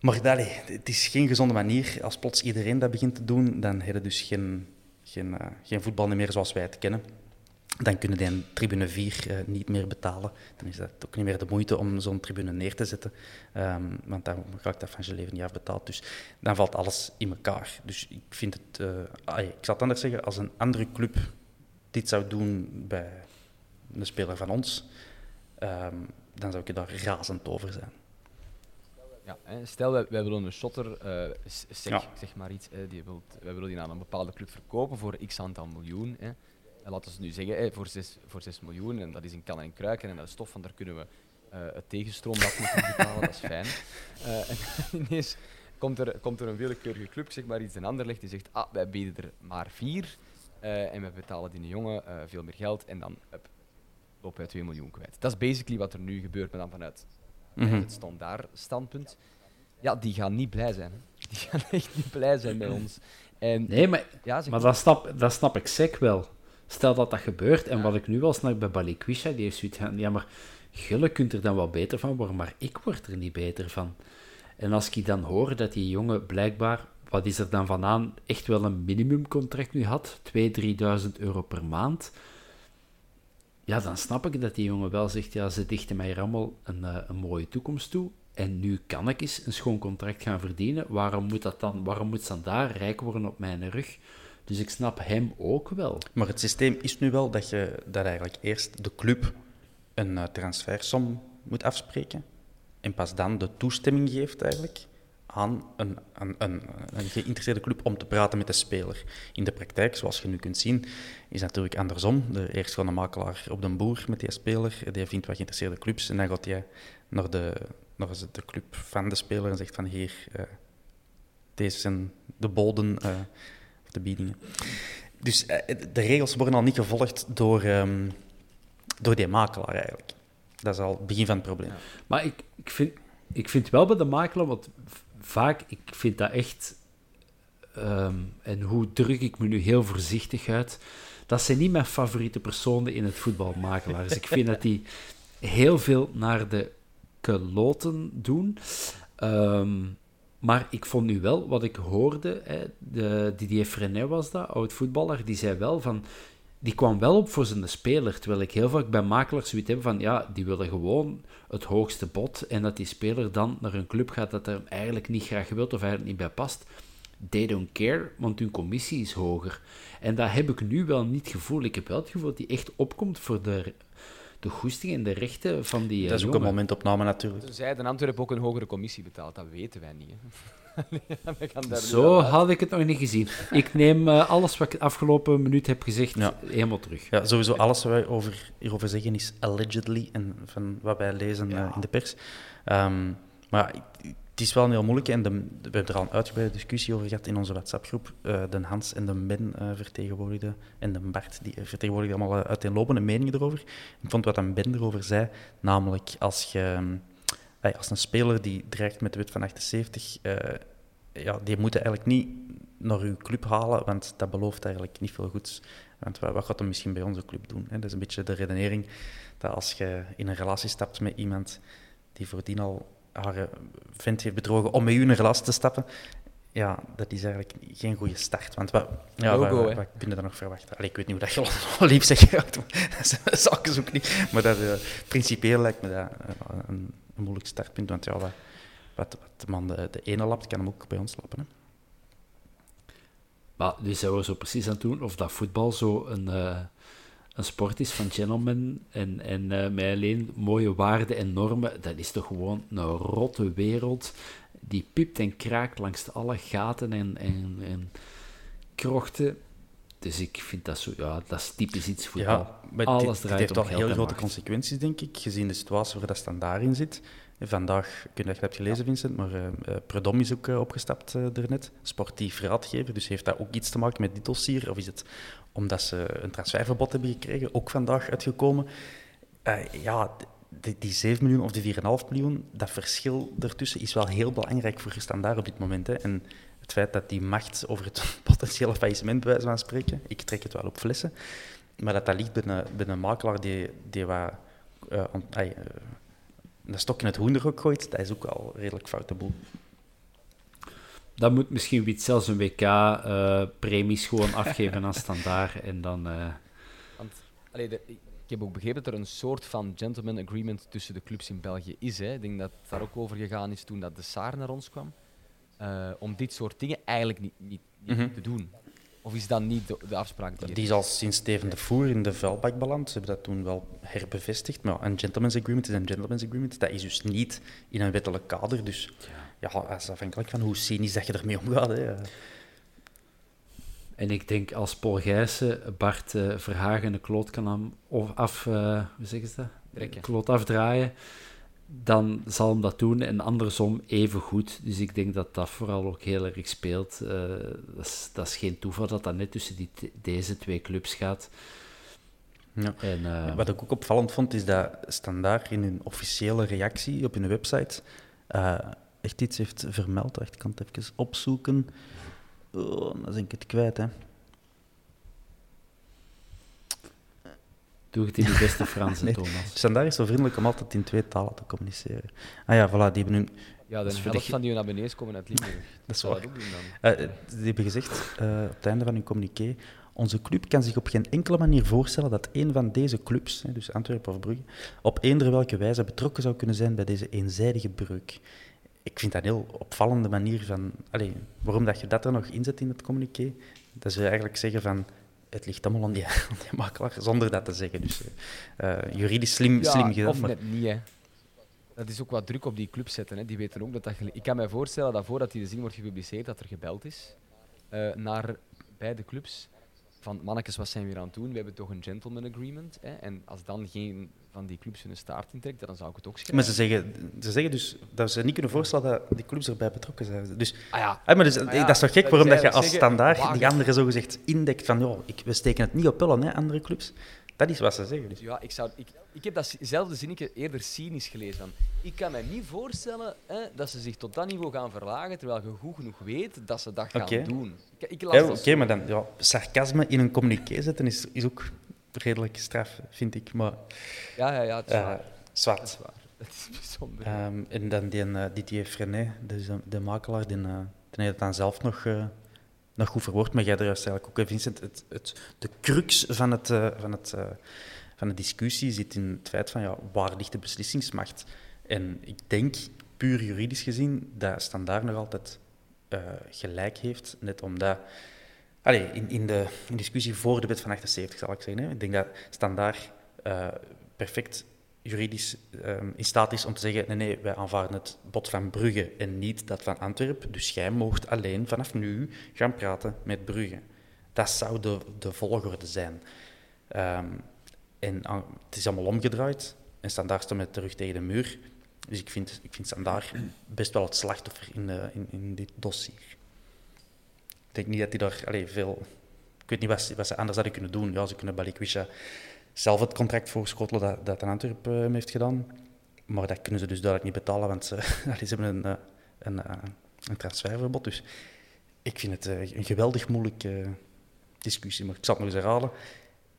Maar allee, het is geen gezonde manier. Als plots iedereen dat begint te doen, dan heb je dus geen, geen, eh, geen voetbal meer zoals wij het kennen. Dan kunnen die een tribune 4 eh, niet meer betalen. Dan is dat ook niet meer de moeite om zo'n tribune neer te zetten. Ehm, want dan gaat dat van je leven niet afbetaald. Dus dan valt alles in elkaar. Dus ik vind het... eh, allee, ik zal het anders zeggen. Als een andere club dit zou doen bij een speler van ons, ehm, dan zou ik er daar razend over zijn. Ja, stel, wij, wij willen een shotter, eh, s- zeg, Ja. zeg maar iets, hè, die wilt, wij willen die aan een bepaalde club verkopen voor x aantal miljoen. Hè. En laten we nu zeggen, voor, 6, voor 6 miljoen, en dat is in kan en kruiken, en dat is stof, van daar kunnen we eh, het tegenstroomdat moeten betalen, dat is fijn. Eh, en ineens komt er, komt er een willekeurige club, zeg maar iets, een ander legt, die zegt, ah, wij bieden er maar vier, eh, en we betalen die jongen veel meer geld, en dan hup, lopen wij 2 miljoen kwijt. Dat is basically wat er nu gebeurt, maar dan vanuit Mhm. het standaard standpunt. Ja, die gaan niet blij zijn. Hè. Die gaan echt niet blij zijn met ons. En, Nee, maar, ja, maar. dat, snap, dat snap ik zeker wel. Stel dat dat gebeurt, en wat ik nu wel snap bij Balikwisha, die heeft zoiets van, ja, maar Gulle kunt er dan wel beter van worden, maar ik word er niet beter van. En als ik dan hoor dat die jongen blijkbaar, wat is er dan van aan, echt wel een minimumcontract nu had, 2.000, 3.000 euro per maand, ja, dan snap ik dat die jongen wel zegt, ja, ze dichten mij allemaal een, eh, een mooie toekomst toe. En nu kan ik eens een schoon contract gaan verdienen. Waarom moet dat dan, waarom moet ze daar rijk worden op mijn rug? Dus ik snap hem ook wel. Maar het systeem is nu wel dat je dat eigenlijk eerst de club een eh, transfersom moet afspreken. En pas dan de toestemming geeft eigenlijk aan een, een, een, geïnteresseerde club om te praten met de speler. In de praktijk, zoals je nu kunt zien, is natuurlijk andersom. De eerst gewoon een makelaar op de boer met die speler, die vindt wat geïnteresseerde clubs en dan gaat hij naar de, naar de club van de speler en zegt van hier, eh, deze zijn de boden eh, biedingen. Dus eh, de regels worden al niet gevolgd door, ehm, door die makelaar eigenlijk. Dat is al het begin van het probleem. Maar ik, ik vind, ik vind wel bij de makelaar, want vaak, ik vind dat echt, ehm, en hoe druk ik me nu heel voorzichtig uit, dat zijn niet mijn favoriete personen in het voetbal, makelaars. ik vind dat die heel veel naar de keloten doen. Ehm, maar ik vond nu wel, wat ik hoorde, hè, de, Didier Frenet was dat, oud voetballer, die zei wel van, die kwam wel op voor zijn speler. Terwijl ik heel vaak bij makelaars zoiets heb van, ja, die willen gewoon het hoogste bod en dat die speler dan naar een club gaat dat hem eigenlijk niet graag wilt of eigenlijk niet bij past. They don't care, want hun commissie is hoger. En dat heb ik nu wel niet gevoel. Ik heb wel het gevoel dat die echt opkomt voor de, de goesting en de rechten van die eh, Dat is ook een momentopname natuurlijk. Tenzij de Antwerpen ook een hogere commissie betaalt, dat weten wij niet. Hè. We gaan daar nu Zo had ik het nog niet gezien. Ik neem eh, alles wat ik de afgelopen minuut heb gezegd Ja. helemaal terug. Ja, sowieso alles wat wij over, hierover zeggen is allegedly en van wat wij lezen eh, in de pers. Ehm, maar ik- het is wel een heel moeilijk en de, we hebben er al een uitgebreide discussie over gehad in onze WhatsApp-groep. Eh, de Hans en de Ben eh, vertegenwoordigden en de Bart die vertegenwoordigden allemaal eh, uiteenlopende meningen erover. Ik vond wat een Ben erover zei, namelijk als je eh, als een speler die dreigt met de wet van 78, eh, ja, die moet eigenlijk niet naar uw club halen, want dat belooft eigenlijk niet veel goeds. Want wat, wat gaat hem misschien bij onze club doen? Hè? Dat is een beetje de redenering dat als je in een relatie stapt met iemand die voordien al haar eh, vent heeft bedrogen om met u in een relatie te stappen, ja, dat is eigenlijk geen goede start. Want wat, ja, wat, Logo, wat, wat kun je dan nog verwachten? Allee, ik weet niet hoe dat je lief zegt, dat zaken ook niet. Maar dat, principieel lijkt me dat eh, een, een moeilijk startpunt. Want ja, wat, wat, wat de man de, de ene lapt, kan hem ook bij ons lappen. Hè? Maar nu zijn we zo precies aan het doen of dat voetbal zo een, eh, een sport is van gentlemen en, en eh, met alleen mooie waarden en normen. Dat is toch gewoon een rotte wereld die piept en kraakt langs alle gaten en, en, en krochten. Dus ik vind dat zo, ja, dat is typisch iets voetbal. Ja, Alles dit, dit draait heeft om wel geld heel grote macht. consequenties, denk ik, gezien de situatie waar dat standaard in zit. Vandaag, ik weet niet of je dat hebt gelezen, Vincent, maar eh eh, Predom is ook eh, opgestapt uh, daarnet. Sportief raadgever, dus heeft dat ook iets te maken met dit dossier? Of is het omdat ze een transferverbod hebben gekregen, ook vandaag uitgekomen? Ja, die, die 7 miljoen of die 4,5 miljoen, dat verschil daartussen is wel heel belangrijk voor standaard op dit moment. Hè. En het feit dat die macht over het potentiële faillissement, bij wijze van spreken, ik trek het wel op flessen, maar dat dat ligt bij een, bij een makelaar die, die wat, een stok in het hoenderhok gooit, dat is ook al redelijk foute boel. Dan moet misschien Wit zelfs een WK-premies gewoon afgeven aan standaard en dan... eh, Want, allee, de- ik heb ook begrepen dat er een soort van gentleman agreement tussen de clubs in België is. Hè. Ik denk dat het daar ook over gegaan is toen dat de Saar naar ons kwam. eh, om dit soort dingen eigenlijk niet, niet, niet Mhm. te doen. Of is dat niet de, de afspraak die Die is al sinds Steven de Voer in de vuilbak beland. Ze hebben dat toen wel herbevestigd. Maar een gentleman's agreement is een gentleman's agreement. Dat is dus niet in een wettelijk kader. Dus ja, dat is afhankelijk van hoe cynisch dat je ermee omgaat. Hè. En ik denk als Paul Gijssen Bart eh, Verhagen een kloot kan af, eh, hoe zeggen ze dat? Trekken. Kloot afdraaien, dan zal hem dat doen en andersom even goed. Dus ik denk dat dat vooral ook heel erg speelt. Eh, dat, is, dat is geen toeval dat dat net tussen die, deze twee clubs gaat. Ja. En, eh, Wat ik ook opvallend vond, is dat Standaard in hun officiële reactie op hun website eh, echt iets heeft vermeld. Wacht, Ik kan het even opzoeken. Oh, dan ben ik het kwijt, hè. Doe het in de beste Frans, Nee. Thomas. Standaard is zo vriendelijk om altijd in twee talen te communiceren. Ah ja, voilà, die hebben hun... Ja, de helft de- van die naar beneden komen uit Limburg. Dat is waar. dat? Eh, die hebben gezegd eh, op het einde van hun communiqué: Onze club kan zich op geen enkele manier voorstellen dat een van deze clubs, hè, dus Antwerpen of Brugge, op eender welke wijze betrokken zou kunnen zijn bij deze eenzijdige breuk. Ik vind dat een heel opvallende manier van. Allee, waarom dat je dat er nog inzet in het communiqué? Dat ze eigenlijk zeggen van. Het ligt allemaal aan die, aan die makelaar, zonder dat te zeggen. Dus eh, eh, juridisch slim, Ja, slim gedaan. of maar- net niet, hè. Dat is ook wat druk op die club zetten. Hè. Die weten ook dat dat... Ik kan mij voorstellen dat voordat die de zin wordt gepubliceerd, dat er gebeld is eh, naar beide clubs. Van, mannetjes, wat zijn we hier aan het doen? We hebben toch een gentleman agreement. Hè? En als dan geen van die clubs hun staart intrekt, dan zou ik het ook schrijven. Maar ze zeggen, ze zeggen dus dat ze niet kunnen voorstellen dat die clubs erbij betrokken zijn. Dus Ah ja, Ah, maar dus, ja, dat is toch gek dat waarom dat je als zeggen, standaard die anderen zogezegd indekt van ja, ik, we steken het niet op pellen, hè, andere clubs. Dat is wat ze zeggen. Dus. Ja, ik, zou, ik, ik heb datzelfde zinnetje eerder cynisch gelezen. Van, ik kan me niet voorstellen hè, dat ze zich tot dat niveau gaan verlagen, terwijl je goed genoeg weet dat ze dat gaan doen. Ik, ik Ja, Oké, maar dan, ja, sarcasme in een communiqué zetten is, is ook redelijk straf, vind ik. Maar Ja, ja, ja, het is eh waar. zwart. Dat is waar. Dat is bijzonder. Ehm, en dan die uh, Didier Frenet, dus, de, de makelaar, die, uh, die heeft het dan zelf nog, nog goed verwoord. Maar jij er juist eigenlijk ook, Vincent. Het, het, de crux van, het, uh, van, het, uh, van de discussie zit in het feit van ja, waar ligt de beslissingsmacht? En ik denk, puur juridisch gezien, dat Standaard nog altijd uh, gelijk heeft. Net omdat... Allee, in, in de in discussie voor de wet van 78, zal ik zeggen. Hè. Ik denk dat Standaard perfect juridisch um, in staat is om te zeggen, nee, nee, wij aanvaarden het bod van Brugge en niet dat van Antwerpen. Dus jij moogt alleen vanaf nu gaan praten met Brugge. Dat zou de, de volgorde zijn. Um, en uh, het is allemaal omgedraaid en Standaard staat met de rug tegen de muur. Dus ik vind, ik vind Standaard best wel het slachtoffer in, uh, in, in dit dossier. Ik denk niet dat hij daar allez, veel... Ik weet niet wat ze, wat ze anders hadden kunnen doen. Ja, ze kunnen Balikwisha zelf het contract voorschotelen dat, dat een Antwerp uh, heeft gedaan. Maar dat kunnen ze dus duidelijk niet betalen, want ze, ze hebben een, een, een, een transferverbod. Dus ik vind het een geweldig moeilijke discussie. Maar ik zal het nog eens herhalen.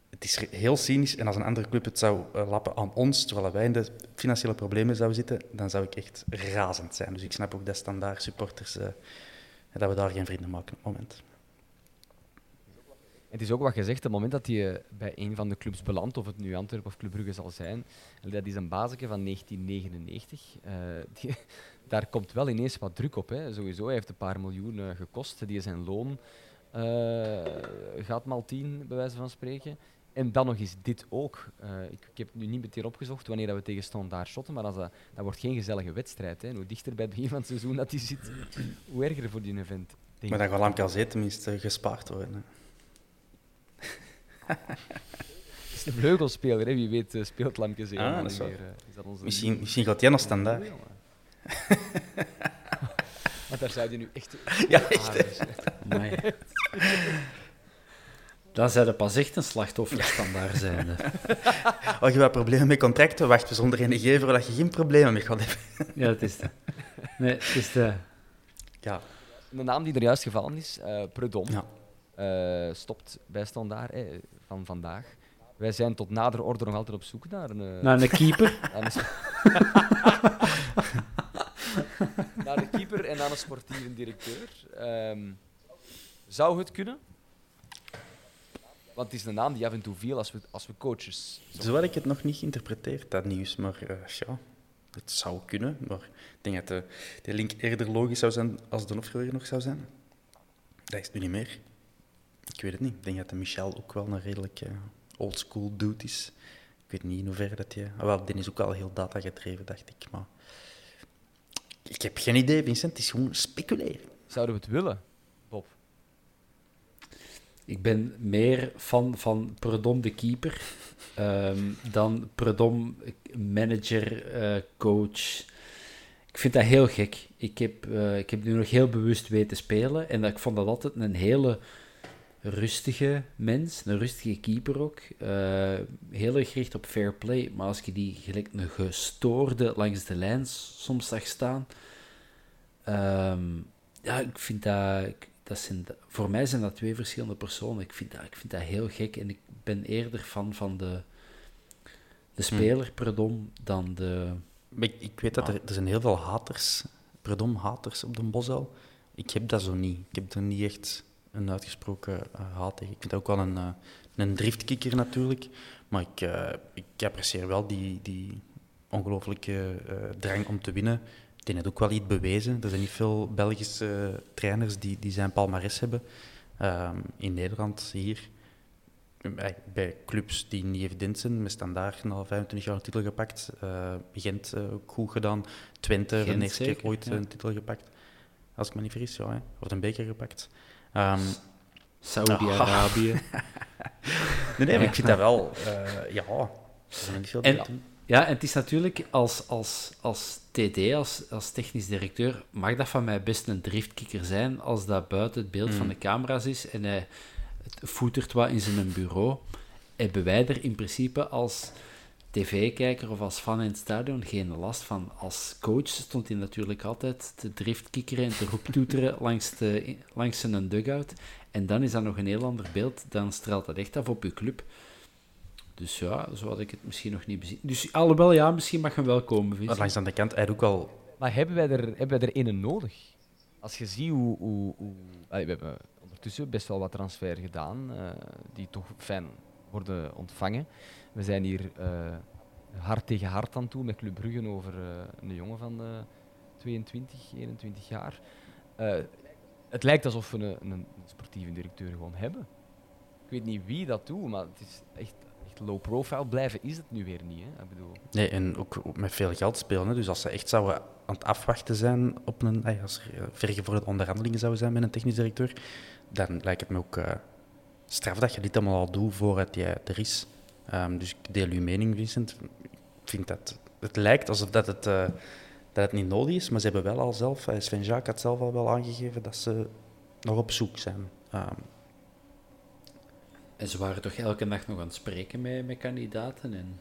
Het is heel cynisch en als een andere club het zou lappen aan ons, terwijl wij in de financiële problemen zouden zitten, dan zou ik echt razend zijn. Dus ik snap ook dat standaard supporters, dat we daar geen vrienden maken op moment. Het is ook wat gezegd, het moment dat hij bij een van de clubs belandt, of het nu Antwerpen of Club Brugge zal zijn, dat is een baseke van 1999. Uh, die, daar komt wel ineens wat druk op. Hè. Sowieso, hij heeft een paar miljoen uh, gekost. Die zijn loon uh, gaat maal tien, bij wijze van spreken. En dan nog eens dit ook. Ik, ik, heb nu niet meteen opgezocht wanneer dat we tegen Standaard shotten, maar als dat, dat wordt geen gezellige wedstrijd. Hè. En hoe dichter bij het begin van het seizoen dat hij zit, hoe erger voor die event. Maar dan gaat Lamkelzee tenminste gespaard worden. Hè. Het is een vleugelspeler, hè. wie weet uh, speelt Lamkelzee ah, niet meer. Uh, is dat onze misschien, misschien gaat hij nog standaard. maar daar zou je nu echt... ja, echt. Ah, Dan zijn er pas echt een slachtoffer standaard zijn. oh, je hebt problemen met contracten, wacht we zonder een gever dat je geen problemen mee gaat hebben. ja, het is de. Nee, het is de... Ja. De naam die er juist gevallen is, uh, Predom, ja. uh, stopt bij Standaard eh, van vandaag. Wij zijn tot nader orde nog altijd op zoek naar een... Naar een keeper. naar, een naar een keeper en naar een sportieve directeur. Um, zou het kunnen? Want het is een naam die af en toe viel als we, als we coaches... Zo had ik het nog niet geïnterpreteerd, dat nieuws. Maar uh, ja, het zou kunnen. Maar ik denk dat de, de link eerder logisch zou zijn als de Nofgeur nog zou zijn. Dat is nu niet meer. Ik weet het niet. Ik denk dat de Michel ook wel een redelijk uh, oldschool dude is. Ik weet niet in hoeverre dat je... Ah, wel, die is ook wel heel datagedreven, dacht ik. Maar ik heb geen idee, Vincent. Het is gewoon speculeren. Zouden we het willen, Bob? Ik ben meer fan van Predom de keeper um, dan Predom manager, uh, coach. Ik vind dat heel gek. Ik heb, uh, ik heb nu nog heel bewust weten spelen en dat, ik vond dat altijd een hele rustige mens, een rustige keeper ook. Uh, heel erg gericht op fair play, maar als je die gelijk een gestoorde langs de lijn soms zag staan, um, ja, ik vind dat... Dat zijn, voor mij zijn dat twee verschillende personen. Ik vind dat, ik vind dat heel gek en ik ben eerder fan van de, de speler, pardon, dan de... Ik, ik weet dat er, er zijn heel veel haters, pardon, haters op de Bosuil. Ik heb dat zo niet. Ik heb er niet echt een uitgesproken uh, haat tegen. Ik vind dat ook wel een, uh, een driftkikker natuurlijk. Maar ik, uh, ik apprecieer wel die, die ongelooflijke drang om te winnen. Die heeft ook wel iets bewezen. Er zijn niet veel Belgische trainers die, die zijn palmares hebben. Um, in Nederland, hier, bij, bij, clubs die niet evident zijn, met standaard al 25 jaar een titel gepakt. Uh, Gent uh, ook goed gedaan. Twente, Gent, de eerste keer ooit ja. een titel gepakt. Als ik me niet vergis, ja. Hè. Wordt een beker gepakt. Um, Saudi-Arabië. nee, nee, maar ik vind dat wel... Uh, ja, veel en. Ja, en het is natuurlijk als, als, als TD, als, als technisch directeur, mag dat van mij best een driftkikker zijn als dat buiten het beeld mm. van de camera's is en hij voetert wat in zijn bureau. hebben wij er in principe als tv-kijker of als fan in het stadion geen last van. Als coach stond hij natuurlijk altijd te driftkikkeren en te roeptoeteren langs, de, langs zijn dugout. En dan is dat nog een heel ander beeld. Dan straalt dat echt af op je club. Dus ja, zo had ik het misschien nog niet bezien. Dus alhoewel, ja, misschien mag hem wel komen. Maar langs aan de kant, hij ook wel... Maar hebben wij er, hebben wij er een nodig? Als je ziet hoe... hoe, hoe Allee, we hebben ondertussen best wel wat transfer gedaan, eh, die toch fijn worden ontvangen. We zijn hier eh, hard tegen hard aan toe met Club Brugge over eh, een jongen van 22, 21 jaar. het lijkt alsof we een, een, sportieve directeur gewoon hebben. Ik weet niet wie dat doet, maar het is echt, low profile blijven is het nu weer niet. Hè? Ik bedoel... Nee, en ook met veel geld spelen. Hè? Dus als ze echt zouden aan het afwachten zijn op een, als er vergevorderde onderhandelingen zouden zijn met een technisch directeur, dan lijkt het me ook straf dat je dit allemaal al doet voordat jij er is. Um, dus ik deel uw mening, Vincent. Ik vind dat het lijkt alsof dat het, uh, dat het niet nodig is, maar ze hebben wel al zelf, uh, Sven Jacques had zelf al wel aangegeven dat ze nog op zoek zijn. Um, en ze waren toch elke nacht nog aan het spreken met, met kandidaten? En...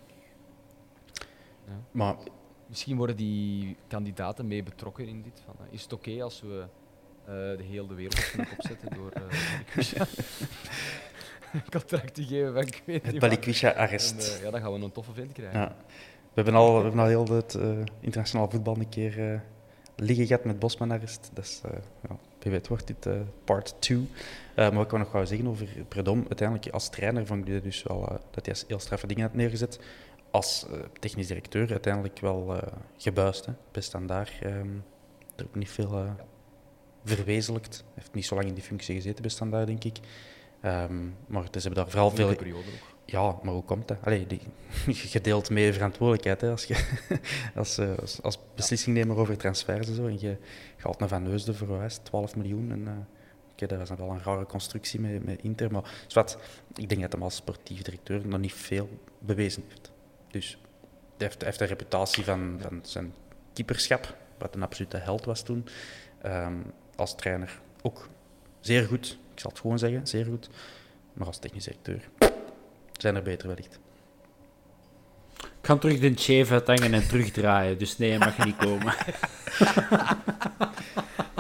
Ja. Maar misschien worden die kandidaten mee betrokken in dit. Van, is het oké als we uh, de hele wereld opzetten door uh, contract te geven van ik weet Het Balikwisha-arrest. Uh, ja, dan gaan we een toffe vent krijgen. Ja. We hebben al, we hebben al heel het internationaal voetbal een keer liggen gehad met Bosman-arrest. Dat is, ja, wie weet wordt dit part 2. maar wat ik nog wel zeggen over Predom, uiteindelijk als trainer vond ik dus wel dat hij heel straffe dingen had neergezet. Als technisch directeur uiteindelijk wel gebuist. Hè. Best aan daar. Um, er ook niet veel verwezenlijkt. Hij heeft niet zo lang in die functie gezeten bij Standaard, denk ik. Um, maar ze hebben daar vooral veel... periode ook. Ja, maar hoe komt dat? Allee, die, je deelt mee verantwoordelijkheid hè, als, je, als, uh, als, als beslissingnemer over transfers en zo. En je gaat naar Van Neusden voor 12 miljoen. En, uh, okay, dat was dan wel een rare constructie met, met Inter. Maar wat, ik denk dat hij als sportief directeur nog niet veel bewezen heeft. Dus hij heeft, hij heeft een reputatie van, van zijn keeperschap, wat een absolute held was toen. Um, als trainer ook zeer goed. Ik zal het gewoon zeggen, zeer goed. Maar als technisch directeur zijn er beter wellicht. Ik ga terug de chef uithangen en terugdraaien, dus nee, mag je niet komen.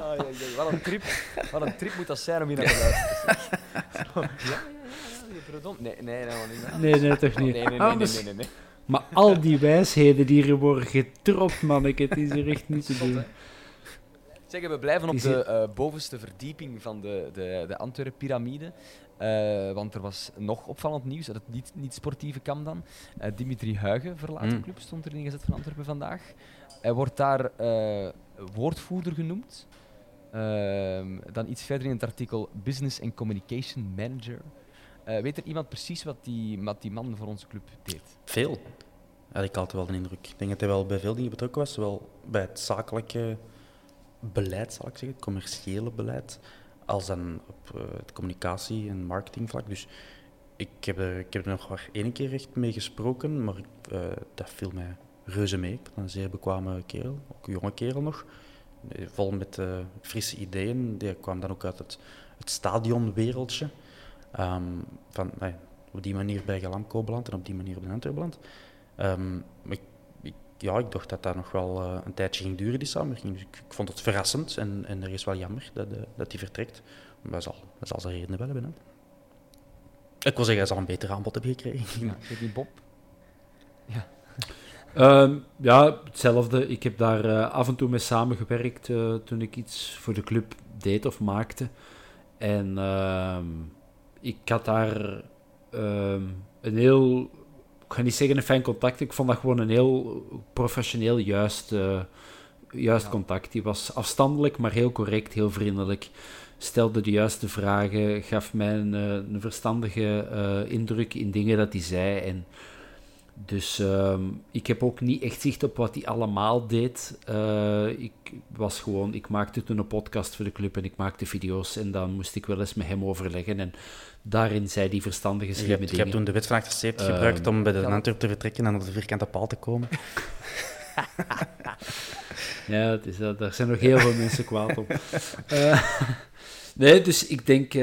oh, ja, ja, wat, een trip, wat een trip moet dat zijn om hier naar te luisteren. ja, ja, ja, ja, nee, nee, nee, niet. Nee, nee, toch niet. Nee, nee, nee, nee, nee, nee, Maar al die wijsheden die er worden getropt, manneke, het is er echt niet te doen. Zeggen, we blijven op de uh, bovenste verdieping van de, de, de Antwerpen-pyramide. Uh, want er was nog opvallend nieuws uit het niet, niet sportieve kam dan. Uh, Dimitri Huigen verlaat mm. de club, stond er ingezet van Antwerpen vandaag. Hij wordt daar woordvoerder genoemd. Ehm, dan iets verder in het artikel Business and Communication Manager. weet er iemand precies wat die, wat die man voor onze club deed? Veel. Had ik altijd wel de indruk. Ik denk dat hij wel bij veel dingen betrokken was. Zowel bij het zakelijke beleid, zal ik zeggen, het commerciële beleid, als dan op uh, het communicatie- en marketingvlak. Dus ik heb, er, ik heb er nog maar één keer echt mee gesproken, maar uh, dat viel mij reuze mee. Een zeer bekwame kerel, ook een jonge kerel nog, eh, vol met uh, frisse ideeën. Die kwam dan ook uit het, het stadionwereldje. Um, van, op die manier bij Galamco beland en op die manier de Antwerp beland. Um, ik ja, ik dacht dat dat nog wel uh, een tijdje ging duren, die samenwerking. Dus ik, ik, vond het verrassend en, en er is wel jammer dat, uh, dat die vertrekt. Maar dat zal, dat zal zijn redenen wel hebben. Hè. Ik wil zeggen, hij zal een beter aanbod hebben gekregen. Ja, die Bob? Ja. Um, ja, hetzelfde. Ik heb daar uh, af en toe mee samengewerkt toen ik iets voor de club deed of maakte. En ehm, ik had daar ehm, een heel ik ga niet zeggen een fijn contact. Ik vond dat gewoon een heel professioneel juist, uh, juist contact. Die was afstandelijk, maar heel correct, heel vriendelijk. Stelde de juiste vragen, gaf mij een, eh, een verstandige uh, indruk in dingen dat hij zei. En dus uh, ik heb ook niet echt zicht op wat hij allemaal deed. Uh, ik was gewoon, ik maakte toen een podcast voor de club en ik maakte video's en dan moest ik wel eens met hem overleggen. En daarin zei die verstandige slimme je hebt, dingen. Je hebt toen de wet van 78 uh, gebruikt om bij de Antwerp te vertrekken en op de vierkante paal te komen. ja, het is, daar zijn nog heel veel mensen kwaad op. Uh, nee, dus ik denk,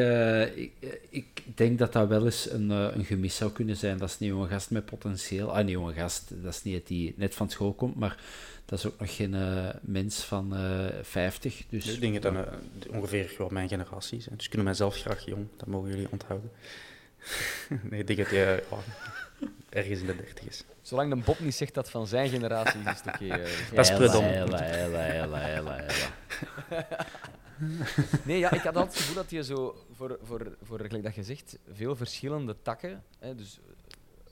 ik, ik, ik denk dat dat wel eens een, eh, een gemis zou kunnen zijn. Dat is een jonge gast met potentieel. Ah, een jonge gast, dat is niet dat die net van school komt, maar dat is ook nog geen eh, mens van uh, 50. Dus, ik denk dat dat uh, ongeveer wel mijn generatie is. Dus ik kunnen mijzelf graag jong, dat mogen jullie onthouden. nee, ik denk dat hij ja, ergens in de dertig is. Zolang de Bob niet zegt dat van zijn generatie is, is het oké. Okay, dat is predom. nee, ja, ik had altijd het gevoel dat je zo, voor, voor, voor gelijk dat je zegt, veel verschillende takken, hè, dus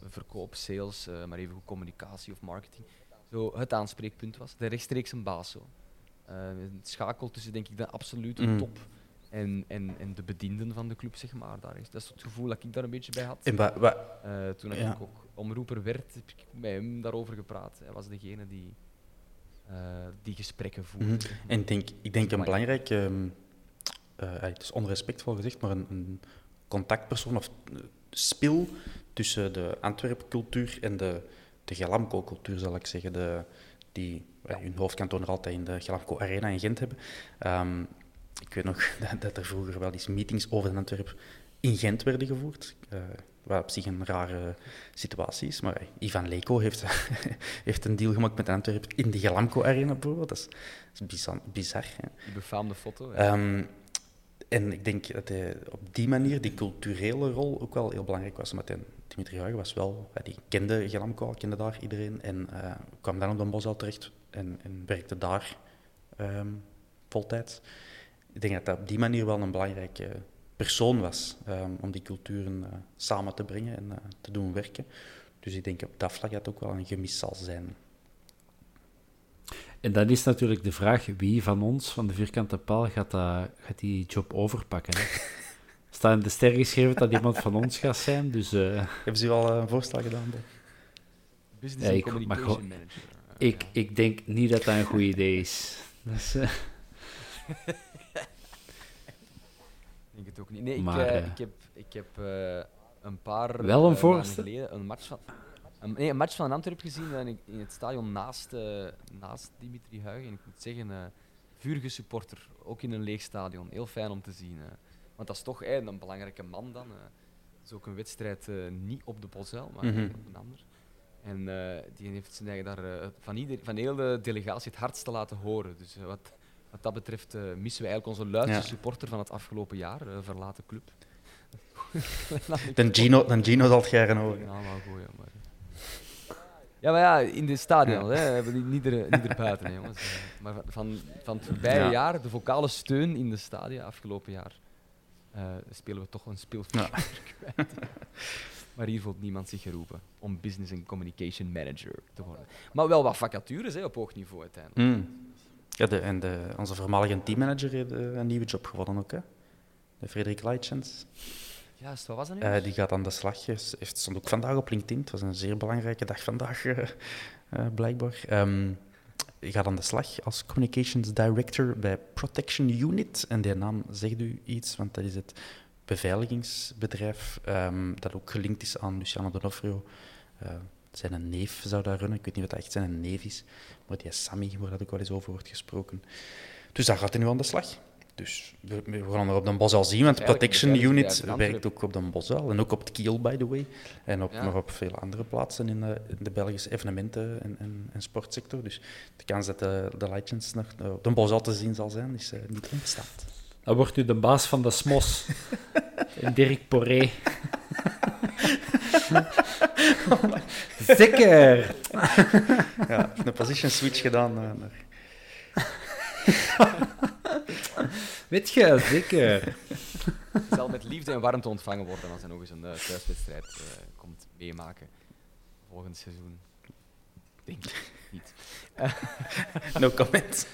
verkoop, sales, uh, maar even communicatie of marketing, zo het aanspreekpunt was. De rechtstreeks een baas. Zo. Uh, het schakel tussen, denk ik, de absolute mm. top en, en, en de bedienden van de club, zeg maar. Daar is. Dat is het gevoel dat ik daar een beetje bij had. En uh, toen ja. ik ook omroeper werd, heb ik met hem daarover gepraat. Hij was degene die uh, die gesprekken voeren. Mm -hmm. En denk, ik denk een belangrijk, um, uh, het is onrespectvol gezegd, maar een, een contactpersoon of spil tussen de Antwerp-cultuur en de, de Galamco-cultuur, zal ik zeggen. De, die hun hoofdkantoor altijd in de Galamco Arena in Gent hebben. Um, ik weet nog dat, dat, er vroeger wel eens meetings over de Antwerp in Gent werden gevoerd. Uh, wat op zich een rare situatie is. Maar Ivan Leko heeft, heeft een deal gemaakt met Antwerpen in de Galamco Arena bijvoorbeeld. Dat is, dat is bizar. bizar hè. Die befaamde foto. Ja. Um, en ik denk dat hij op die manier die culturele rol ook wel heel belangrijk was. Maar Dimitri Huygen was wel, die kende Galamco, kende daar iedereen. En uh, kwam dan op de Bosal terecht en, en werkte daar um, voltijds. Ik denk dat dat op die manier wel een belangrijke persoon was um, om die culturen uh, samen te brengen en uh, te doen werken. Dus ik denk op dat vlak dat ook wel een gemis zal zijn. En dan is natuurlijk de vraag, wie van ons, van de vierkante paal, gaat, dat, gaat die job overpakken? Hè? Staat in de ster geschreven dat iemand van ons gaat zijn, dus... Uh... Hebben ze u al een voorstel gedaan, Bob? Business ja, ik, Communication Manager. Ik, ik denk niet dat dat een goed idee is. Dus, denk het ook niet. Nee, maar, ik, uh, ik heb, ik heb uh, een paar wel een uh, geleden een match van, een, nee, een match van Antwerp gezien in, in het stadion naast, naast Dimitri Huygen. En ik moet zeggen, vurige supporter, ook in een leeg stadion. Heel fijn om te zien. want dat is toch een belangrijke man dan. Het is ook een wedstrijd niet op de Bosel, maar mm -hmm. op een ander. En die heeft zijn eigen daar van, ieder, van heel de delegatie het hardste laten horen. Dus wat wat dat betreft uh, missen we eigenlijk onze luidste ja. supporter van het afgelopen jaar, uh, verlaten club. dan, Gino, dan Gino zal het jaren horen. Ja, maar goed, maar... Ja, maar ja, in de stadion, ja. hè, niet, niet, er, niet erbuiten, hè, jongens. Maar van, van het voorbije ja. jaar, de vocale steun in de stadia afgelopen jaar, uh, spelen we toch een speelfiguur ja. kwijt. Maar hier voelt niemand zich geroepen om business and communication manager te worden. Maar wel wat vacatures hè, op hoog niveau uiteindelijk. Mm. Ja, de, en de, onze voormalige teammanager heeft een nieuwe job gewonnen ook, hè? De Frederik Leitjens. Juist, wat was dat nu? Uh, die gaat aan de slag. Heeft, stond ook vandaag op LinkedIn. Het was een zeer belangrijke dag vandaag, uh, uh, blijkbaar. Um, die gaat aan de slag als Communications Director bij Protection Unit. En die naam zegt u iets, want dat is het beveiligingsbedrijf um, dat ook gelinkt is aan Luciano D'Onofrio zijn een neef zou daar runnen. Ik weet niet wat dat echt zijn neef is, maar die is Sammy, waar dat ook wel eens over wordt gesproken. Dus daar gaat hij nu aan de slag. Dus we, we gaan er op de Bos al zien, want de Protection Unit werkt ook op de Bos en ook op het Kiel, by the way. En op, ja. nog op veel andere plaatsen in de, in de Belgische evenementen- en, en, en, sportsector. Dus de kans dat de, de nog op de Bos te zien zal zijn, is uh, niet onbestaand. Dan wordt u de baas van de SMOS. en Dirk Poré. Zeker! ja, een position switch gedaan. Naar... Weet je, zeker. zal met liefde en warmte ontvangen worden als hij nog eens een uh, thuiswedstrijd uh, komt meemaken volgend seizoen. Denk ik niet. no comment.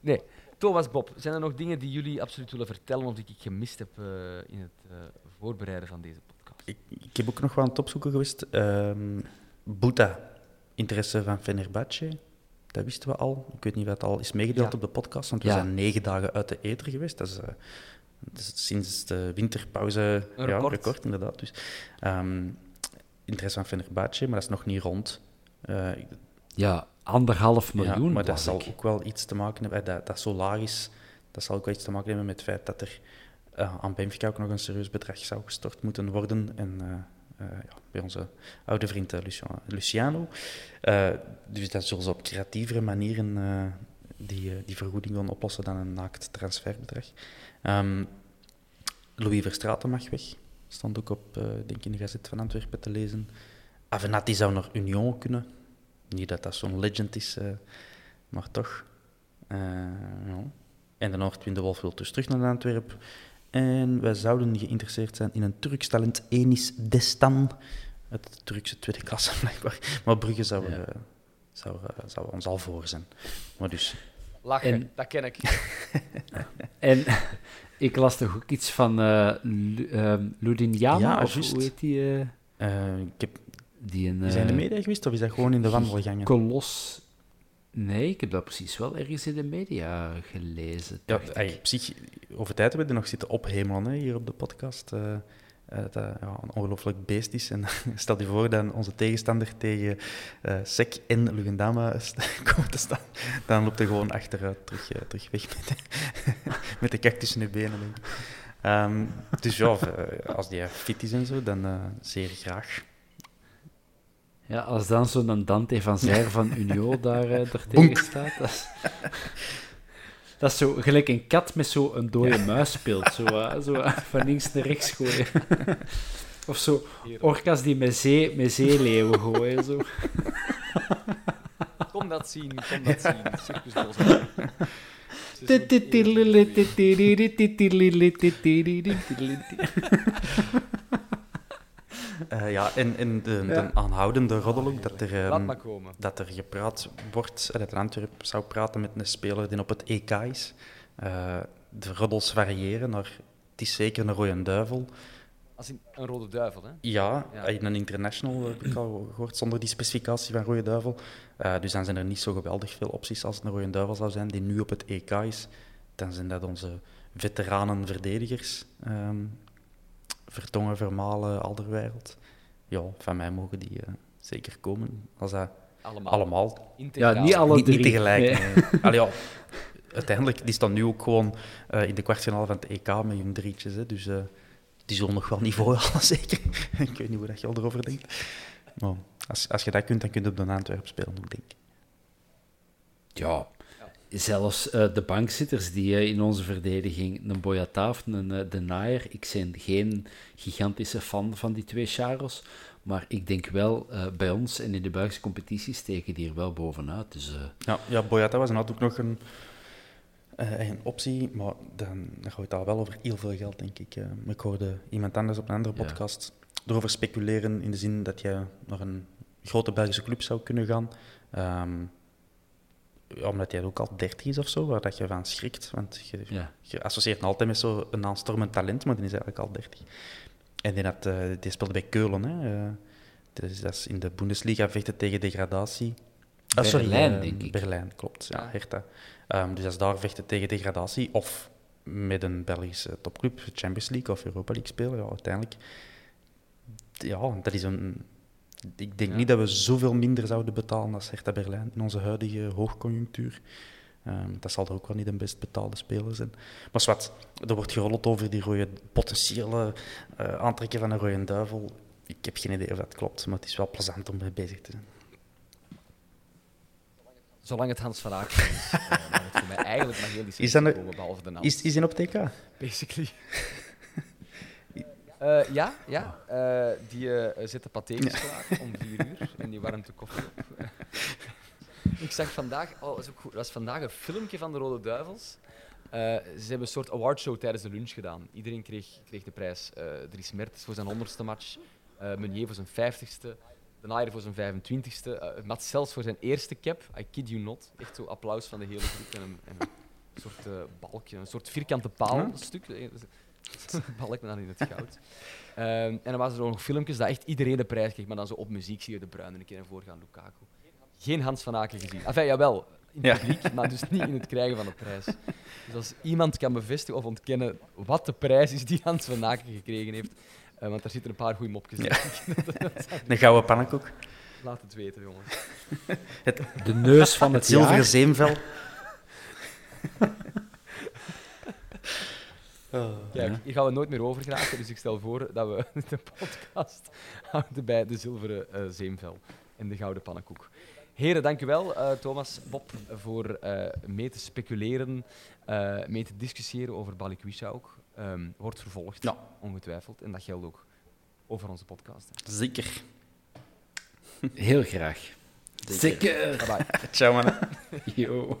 nee. Thomas Bob, zijn er nog dingen die jullie absoluut willen vertellen of die ik gemist heb uh, in het uh, voorbereiden van deze podcast? Ik, ik, heb ook nog wel aan het opzoeken geweest. Um, Boeta, interesse van Fenerbahce. Dat wisten we al. Ik weet niet of dat al is meegedeeld ja. op de podcast, want we ja. zijn negen dagen uit de eter geweest. Dat is, uh, dat is sinds de winterpauze een record. Ja, record inderdaad. Dus, um, interesse van Fenerbahce, maar dat is nog niet rond. ja, anderhalf miljoen. Ja, maar dat zal ik. ook wel iets te maken hebben, dat, dat zo laag is, dat zal ook wel iets te maken hebben met het feit dat er eh, aan Benfica ook nog een serieus bedrag zou gestort moeten worden. En eh, eh, ja, bij onze oude vriend Lucia- Luciano. Dus dat zullen ze op creatievere manieren die, die vergoeding gaan oplossen dan een naakt transferbedrag. Ehm, Louis Verstraeten mag weg. Stond ook op, denk ik, in de Gazet van Antwerpen te lezen. Avenatti zou naar Union kunnen. Niet dat dat zo'n legend is, eh, maar toch. Eh, ja. En de Noordwind de Wolf wil dus terug naar Antwerpen. En wij zouden geïnteresseerd zijn in een Turks talent, Enis Destan. Uit de Turkse tweede klasse, blijkbaar. Maar Brugge zou, Ja. eh, zou, zou ons al voor zijn. Maar dus, Lachen, En- dat ken ik. En ik las toch ook iets van eh Lu- ehm, Ludinjama, Ja, of juist. hoe heet die? ik heb, die een is hij in de eh, media geweest of is dat gewoon in de wandelgangen? kolos... Nee, ik heb dat precies wel ergens in de media gelezen. Ja, ik. op zich, over tijd hebben we er nog zitten ophemelen hè, hier op de podcast. eh, eh, dat ja, een ongelooflijk beest is. En stel je voor dat onze tegenstander tegen eh Sek en Lugendama komt te staan. Dan loopt hij gewoon achteruit terug, terug weg met de, met de de benen. denk ik. Ehm, dus ja, als die fit is en zo, dan zeer graag. Ja, als dan zo'n Dante van Zijr van Unio daar, Bonk. tegen staat. Dat is, dat is zo gelijk een kat met zo een dode muis speelt. Zo, eh, zo eh, van links naar rechts gooien. Of zo orka's die met, zee, met zeeleeuwen gooien. Zo. Kom dat zien, kom dat zien. Circus Eh, ja, en, en de, de aanhoudende roddel ook, dat er... ehm, maar dat er gepraat wordt, eh, dat Antwerp zou praten met een speler die op het EK is. Eh, de roddels variëren naar, het is zeker een rode duivel. Als in een rode duivel, hè? Ja, Ja. in een international heb ik al gehoord, zonder die specificatie van rode duivel. Eh, dus dan zijn er niet zo geweldig veel opties als het een rode duivel zou zijn, die nu op het EK is. Dan zijn dat onze veteranen verdedigers. ehm Vertongen, Vermalen, Alderwereld. Ja, van mij mogen die eh, zeker komen. Als dat Allemaal. allemaal Integraal. Ja, niet alle niet, drie. niet tegelijk. Nee. nee. Allee, ja, uiteindelijk, die staan nu ook gewoon eh, in de kwartfinale van het EK met hun drietjes. Hè, dus eh, die zullen nog wel niveau halen, zeker. ik weet niet hoe dat je erover denkt. Maar als, als je dat kunt, dan kun je op de Antwerpen spelen, denk ik. Ja, zelfs eh, de bankzitters die eh, in onze verdediging, een Boyataaf, een eh, De Naaier, ik ben geen gigantische fan van die twee Charles, maar ik denk wel, bij ons en in de Belgische competitie steken die er wel bovenuit. Dus Ja, ja Boyata was inderdaad ook nog een, een optie, maar dan, dan gaat het al wel over heel veel geld, denk ik. ik hoorde iemand anders op een andere Ja. podcast erover speculeren, in de zin dat je naar een grote Belgische club zou kunnen gaan. Ja, omdat hij ook al 30 is of zo, waar dat je van schrikt. Want je, ja. je associeert hem altijd met zo'n aanstormend talent, maar die is eigenlijk al 30. En die, had, eh, die speelde bij Keulen. Hè. eh. dus dat is in de Bundesliga vechten tegen degradatie. Ah, sorry, Berlijn, eh, denk ik. Berlijn, klopt. Ja, Ja. Hertha. Ehm, dus dat is daar vechten tegen degradatie of met een Belgische topclub, Champions League of Europa League spelen, ja, uiteindelijk. Ja, dat is een... Ik denk Ja. niet dat we zoveel minder zouden betalen als Hertha Berlijn in onze huidige hoogconjunctuur. Ehm, dat zal er ook wel niet de best betaalde speler zijn. Maar wat, er wordt gerold over die rode potentiële eh, aantrekken van een rode duivel. Ik heb geen idee of dat klopt, maar het is wel plezant om mee bezig te zijn. Zolang het Hans van Aken is, mag het voor mij eigenlijk maar heel Is een- komen, behalve de naam. Is, is hij op TK? Basically. Eh, ja, ja. eh, die eh zitten patétisch klaar om vier uur en die warmt de koffie op. Ik zag vandaag, oh, dat is ook goed, dat vandaag een filmpje van de Rode Duivels. Ze hebben een soort awardshow tijdens de lunch gedaan. Iedereen kreeg, kreeg de prijs. Dries Mertens voor zijn honderdste match, Meunier voor zijn vijftigste, De Naaier voor zijn 25ste, eh Mats Sels voor zijn eerste cap. I kid you not. Echt zo applaus van de hele groep en een, en een soort balkje, een soort vierkante paalstuk. Eh, balk dan in het goud. Ehm, en dan waren er ook nog filmpjes dat echt iedereen de prijs kreeg, maar dan zo op muziek zie je de Bruin een keer naar voren gaan, Lukaku. Geen Hans van Aken gezien. Enfin, jawel, in het Ja. publiek, maar dus niet in het krijgen van de prijs. Dus als iemand kan bevestigen of ontkennen wat de prijs is die Hans van Aken gekregen heeft, eh, want daar zitten een paar goede mopjes in. Een gouden pannenkoek. Laat het weten, jongens. De neus van het, Het zilveren jaar. Zeemvel. Kijk, Ja. hier gaan we nooit meer over geraken, dus ik stel voor dat we de podcast houden bij de zilveren eh, zeemvel en de gouden pannenkoek. Heren, dank u wel, eh, Thomas, Bob, voor eh, mee te speculeren, eh, mee te discussiëren over Balikwisha ook. Ehm, wordt vervolgd, Ja. ongetwijfeld. En dat geldt ook over onze podcast. hè. Zeker. Heel graag. Zeker. Bye bye. Ciao, mannen. Yo.